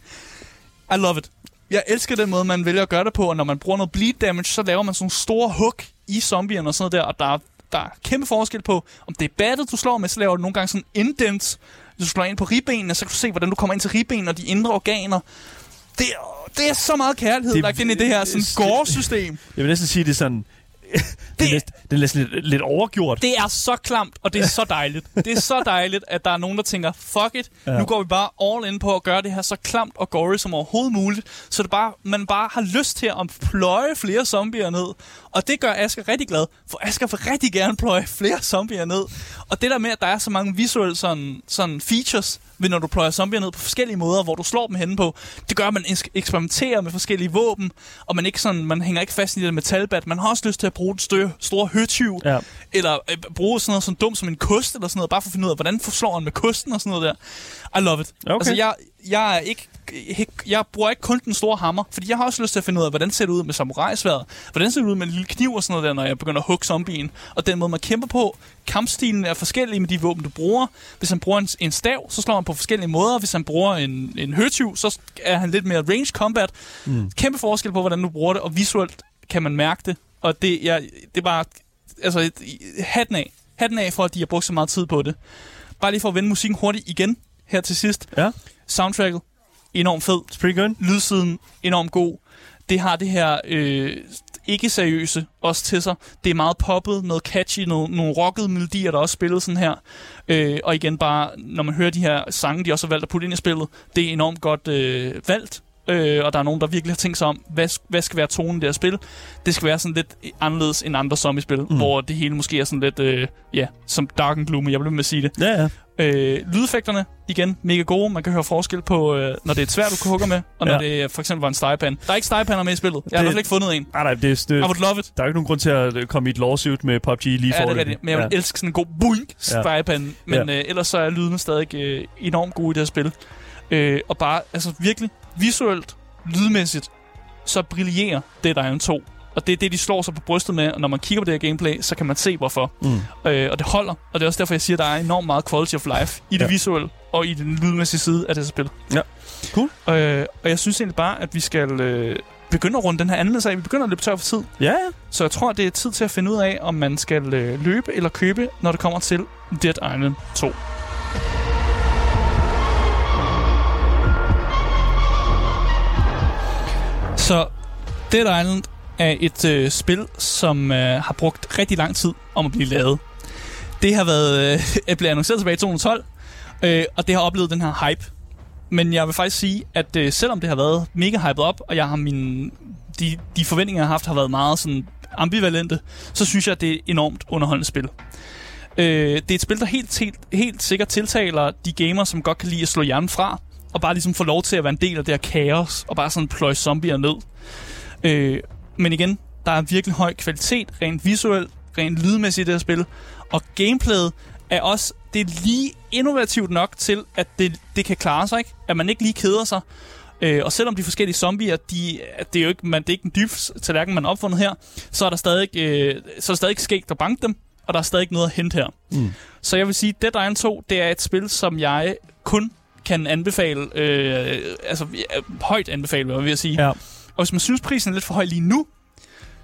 I love it. Jeg elsker den måde, man vælger at gøre det på, og når man bruger noget bleed damage, så laver man sådan nogle store hook i zombierne og sådan noget der, og der er, der er kæmpe forskel på, om det er battet, du slår med, så laver du nogle gange sådan indents, hvis du slår ind på ribbenene, så kan du se, hvordan du kommer ind til ribbenene og de indre organer. Det er, det er så meget kærlighed, Det- lagt ind i det her sådan gore-system. Jeg vil næsten sige, det er sådan... det, er næsten, det er næsten lidt, lidt overgjort. Det er så klamt, og det er så dejligt. Det er så dejligt, at der er nogen, der tænker, fuck it, Ja. ja. nu går vi bare all in på at gøre det her så klamt og gory som overhovedet muligt, så det bare, man bare har lyst til at pløje flere zombier ned. Og det gør Asger rigtig glad, for Asger vil rigtig gerne pløje flere zombier ned. Og det der med, at der er så mange visuelle sådan, sådan features, ved når du pløjer zombier ned på forskellige måder, hvor du slår dem henne på, det gør, at man eks- eksperimenterer med forskellige våben, og man, ikke sådan, man hænger ikke fast i det metalbat. Man har også lyst til at bruge den stø- store høtyv, Ja. eller øh, bruge sådan noget så dumt som en kost, eller sådan noget, bare for at finde ud af, hvordan slår han med kosten og sådan noget der. I love it. Okay. Altså, jeg, jeg er ikke... Jeg bruger ikke kun den store hammer, fordi jeg har også lyst til at finde ud af, hvordan ser det ud med samurajsværet, hvordan ser det ud med en lille kniv og sådan noget der, når jeg begynder at hugge zombien. Og den måde, man kæmper på, kampstilen er forskellig med de våben, du bruger. Hvis han bruger en, en stav, så slår han på forskellige måder. Hvis han bruger en, en høtyv, så er han lidt mere range combat. Mm. Kæmpe forskel på, hvordan du bruger det, og visuelt kan man mærke det. Og det, jeg, det er bare... Altså, hatten af. Hatten af for, at de har brugt så meget tid på det. Bare lige for at vende musikken hurtigt igen her til sidst. Ja, Soundtracket, enormt fed. it's pretty good. Lydsiden, enormt god. Det har det her øh, ikke seriøse også til sig. Det er meget poppet, noget catchy, nogle, nogle rockede melodier, der også spillet sådan her. Øh, og igen bare, når man hører de her sange, de også har valgt at putte ind i spillet, det er enormt godt øh, valgt. Øh, og der er nogen, der virkelig har tænkt sig om, hvad, hvad skal være tonen i det her spil. Det skal være sådan lidt anderledes end andre zombie-spil, mm. hvor det hele måske er sådan lidt, øh, ja, som dark and gloomy, jeg vil med at sige det. Ja, ja. Øh, lydeffekterne, igen, mega gode. Man kan høre forskel på, øh, når det er et svært, du kan hugge med, og når Ja. det for eksempel var en stegepan. Der er ikke stegepander med i spillet. Jeg har Det- ikke fundet en. Nej, nej, det, det, I would love it. der er ikke nogen grund til at øh, komme i et lawsuit med PUBG lige Ja, det er foreløbig. rigtigt. Men jeg vil ja. elske sådan en god boink stegepande. Men øh, ellers så er lydene stadig øh, enormt gode i det her spil. Øh, og bare, altså virkelig, visuelt, lydmæssigt, så brillerer Dead Island 2. Og det er det, de slår sig på brystet med, og når man kigger på det her gameplay, så kan man se, hvorfor. Mm. Øh, og det holder, og det er også derfor, jeg siger, at der er enormt meget quality of life i det Ja. visuelle og i den lydmæssige side af det her spil. Ja. Cool. Øh, og jeg synes egentlig bare, at vi skal øh, begynde at runde den her anmeldelse af. Vi begynder at løbe tør for tid. Ja, ja. Så jeg tror, det er tid til at finde ud af, om man skal øh, løbe eller købe, når det kommer til Dead Island 2. Så Dead Island er et øh, spil, som øh, har brugt rigtig lang tid om at blive lavet. Det har været øh, blevet annonceret tilbage i 2012, øh, og det har oplevet den her hype. Men jeg vil faktisk sige, at øh, selvom det har været mega hyped op, og jeg har mine, de, de forventninger, jeg har haft, har været meget sådan ambivalente, så synes jeg, at det er et enormt underholdende spil. Øh, det er et spil, der helt, helt, helt sikkert tiltaler de gamere, som godt kan lide at slå hjernen fra, og bare ligesom få lov til at være en del af det her kaos, og bare sådan pløje zombier ned. Øh, men igen, der er virkelig høj kvalitet, rent visuelt, rent lydmæssigt i det her spil, og gameplayet er også, det er lige innovativt nok til, at det, det kan klare sig, ikke? At man ikke lige keder sig. Øh, og selvom de forskellige zombier, de, det er jo ikke, man, det er ikke en dyb tallerken, man har opfundet her, så er der stadig, øh, så er der stadig skægt at banke dem, og der er stadig noget at hente her. Mm. Så jeg vil sige, Dead Island 2, det er et spil, som jeg kun kan anbefale, øh, altså ja, højt anbefale, hvad jeg vil sige. Ja. Og hvis man synes, prisen er lidt for høj lige nu,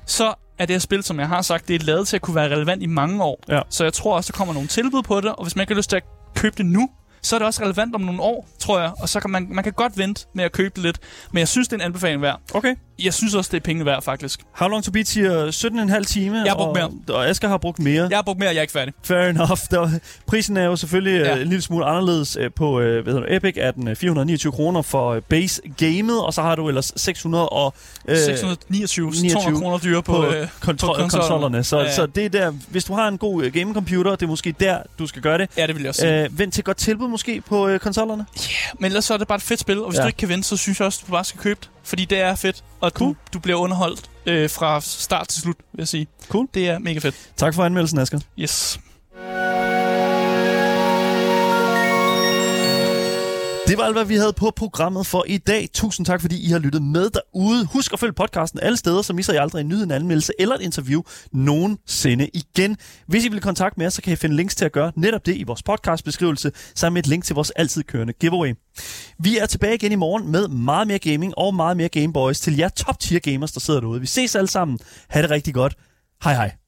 så er det her spil, som jeg har sagt, det er lavet til at kunne være relevant i mange år. Ja. Så jeg tror også, der kommer nogle tilbud på det, og hvis man ikke har lyst til at købe det nu, så er det også relevant om nogle år, tror jeg. Og så kan man, man kan godt vente med at købe det lidt. Men jeg synes, det er en anbefaling værd. Okay. Jeg synes også, det er penge værd, faktisk. How long to beat siger 17,5 time. Jeg har brugt og, Og Asger har brugt mere. Jeg har brugt mere, jeg er ikke færdig. Fair enough. Der, prisen er jo selvfølgelig Ja. ja. en lille smule anderledes øh, på øh, hvad hedder det, Epic. Er den øh, 429 kroner for øh, base gamet, og så har du ellers 600 og, øh, 629, 200 29 kroner dyre på... på, øh, kontro- på konsollerne. Så, Ja. ja. så det er der, hvis du har en god øh, gaming-computer, det er måske der, du skal gøre det. ja, det vil jeg også sige. Øh, vent til godt tilbud måske på øh, konsollerne. Men ellers så er det bare et fedt spil, og hvis ja. Ja. du ikke kan vente, så synes jeg også, du bare skal købe det. Fordi det er fedt, og Cool. du, du bliver underholdt øh, fra start til slut, vil jeg sige. Cool. Det er mega fedt. Tak for anmeldelsen, Asger. Yes. Det var alt, hvad vi havde på programmet for i dag. Tusind tak, fordi I har lyttet med derude. Husk at følge podcasten alle steder, så misser I aldrig en ny en anmeldelse eller et interview nogensinde igen. Hvis I vil kontakte med os, så kan I finde links til at gøre netop det i vores podcastbeskrivelse, sammen med et link til vores altid kørende giveaway. Vi er tilbage igen i morgen med meget mere gaming og meget mere Gameboys til jer top tier gamers, der sidder derude. Vi ses alle sammen. Ha' det rigtig godt. Hej hej.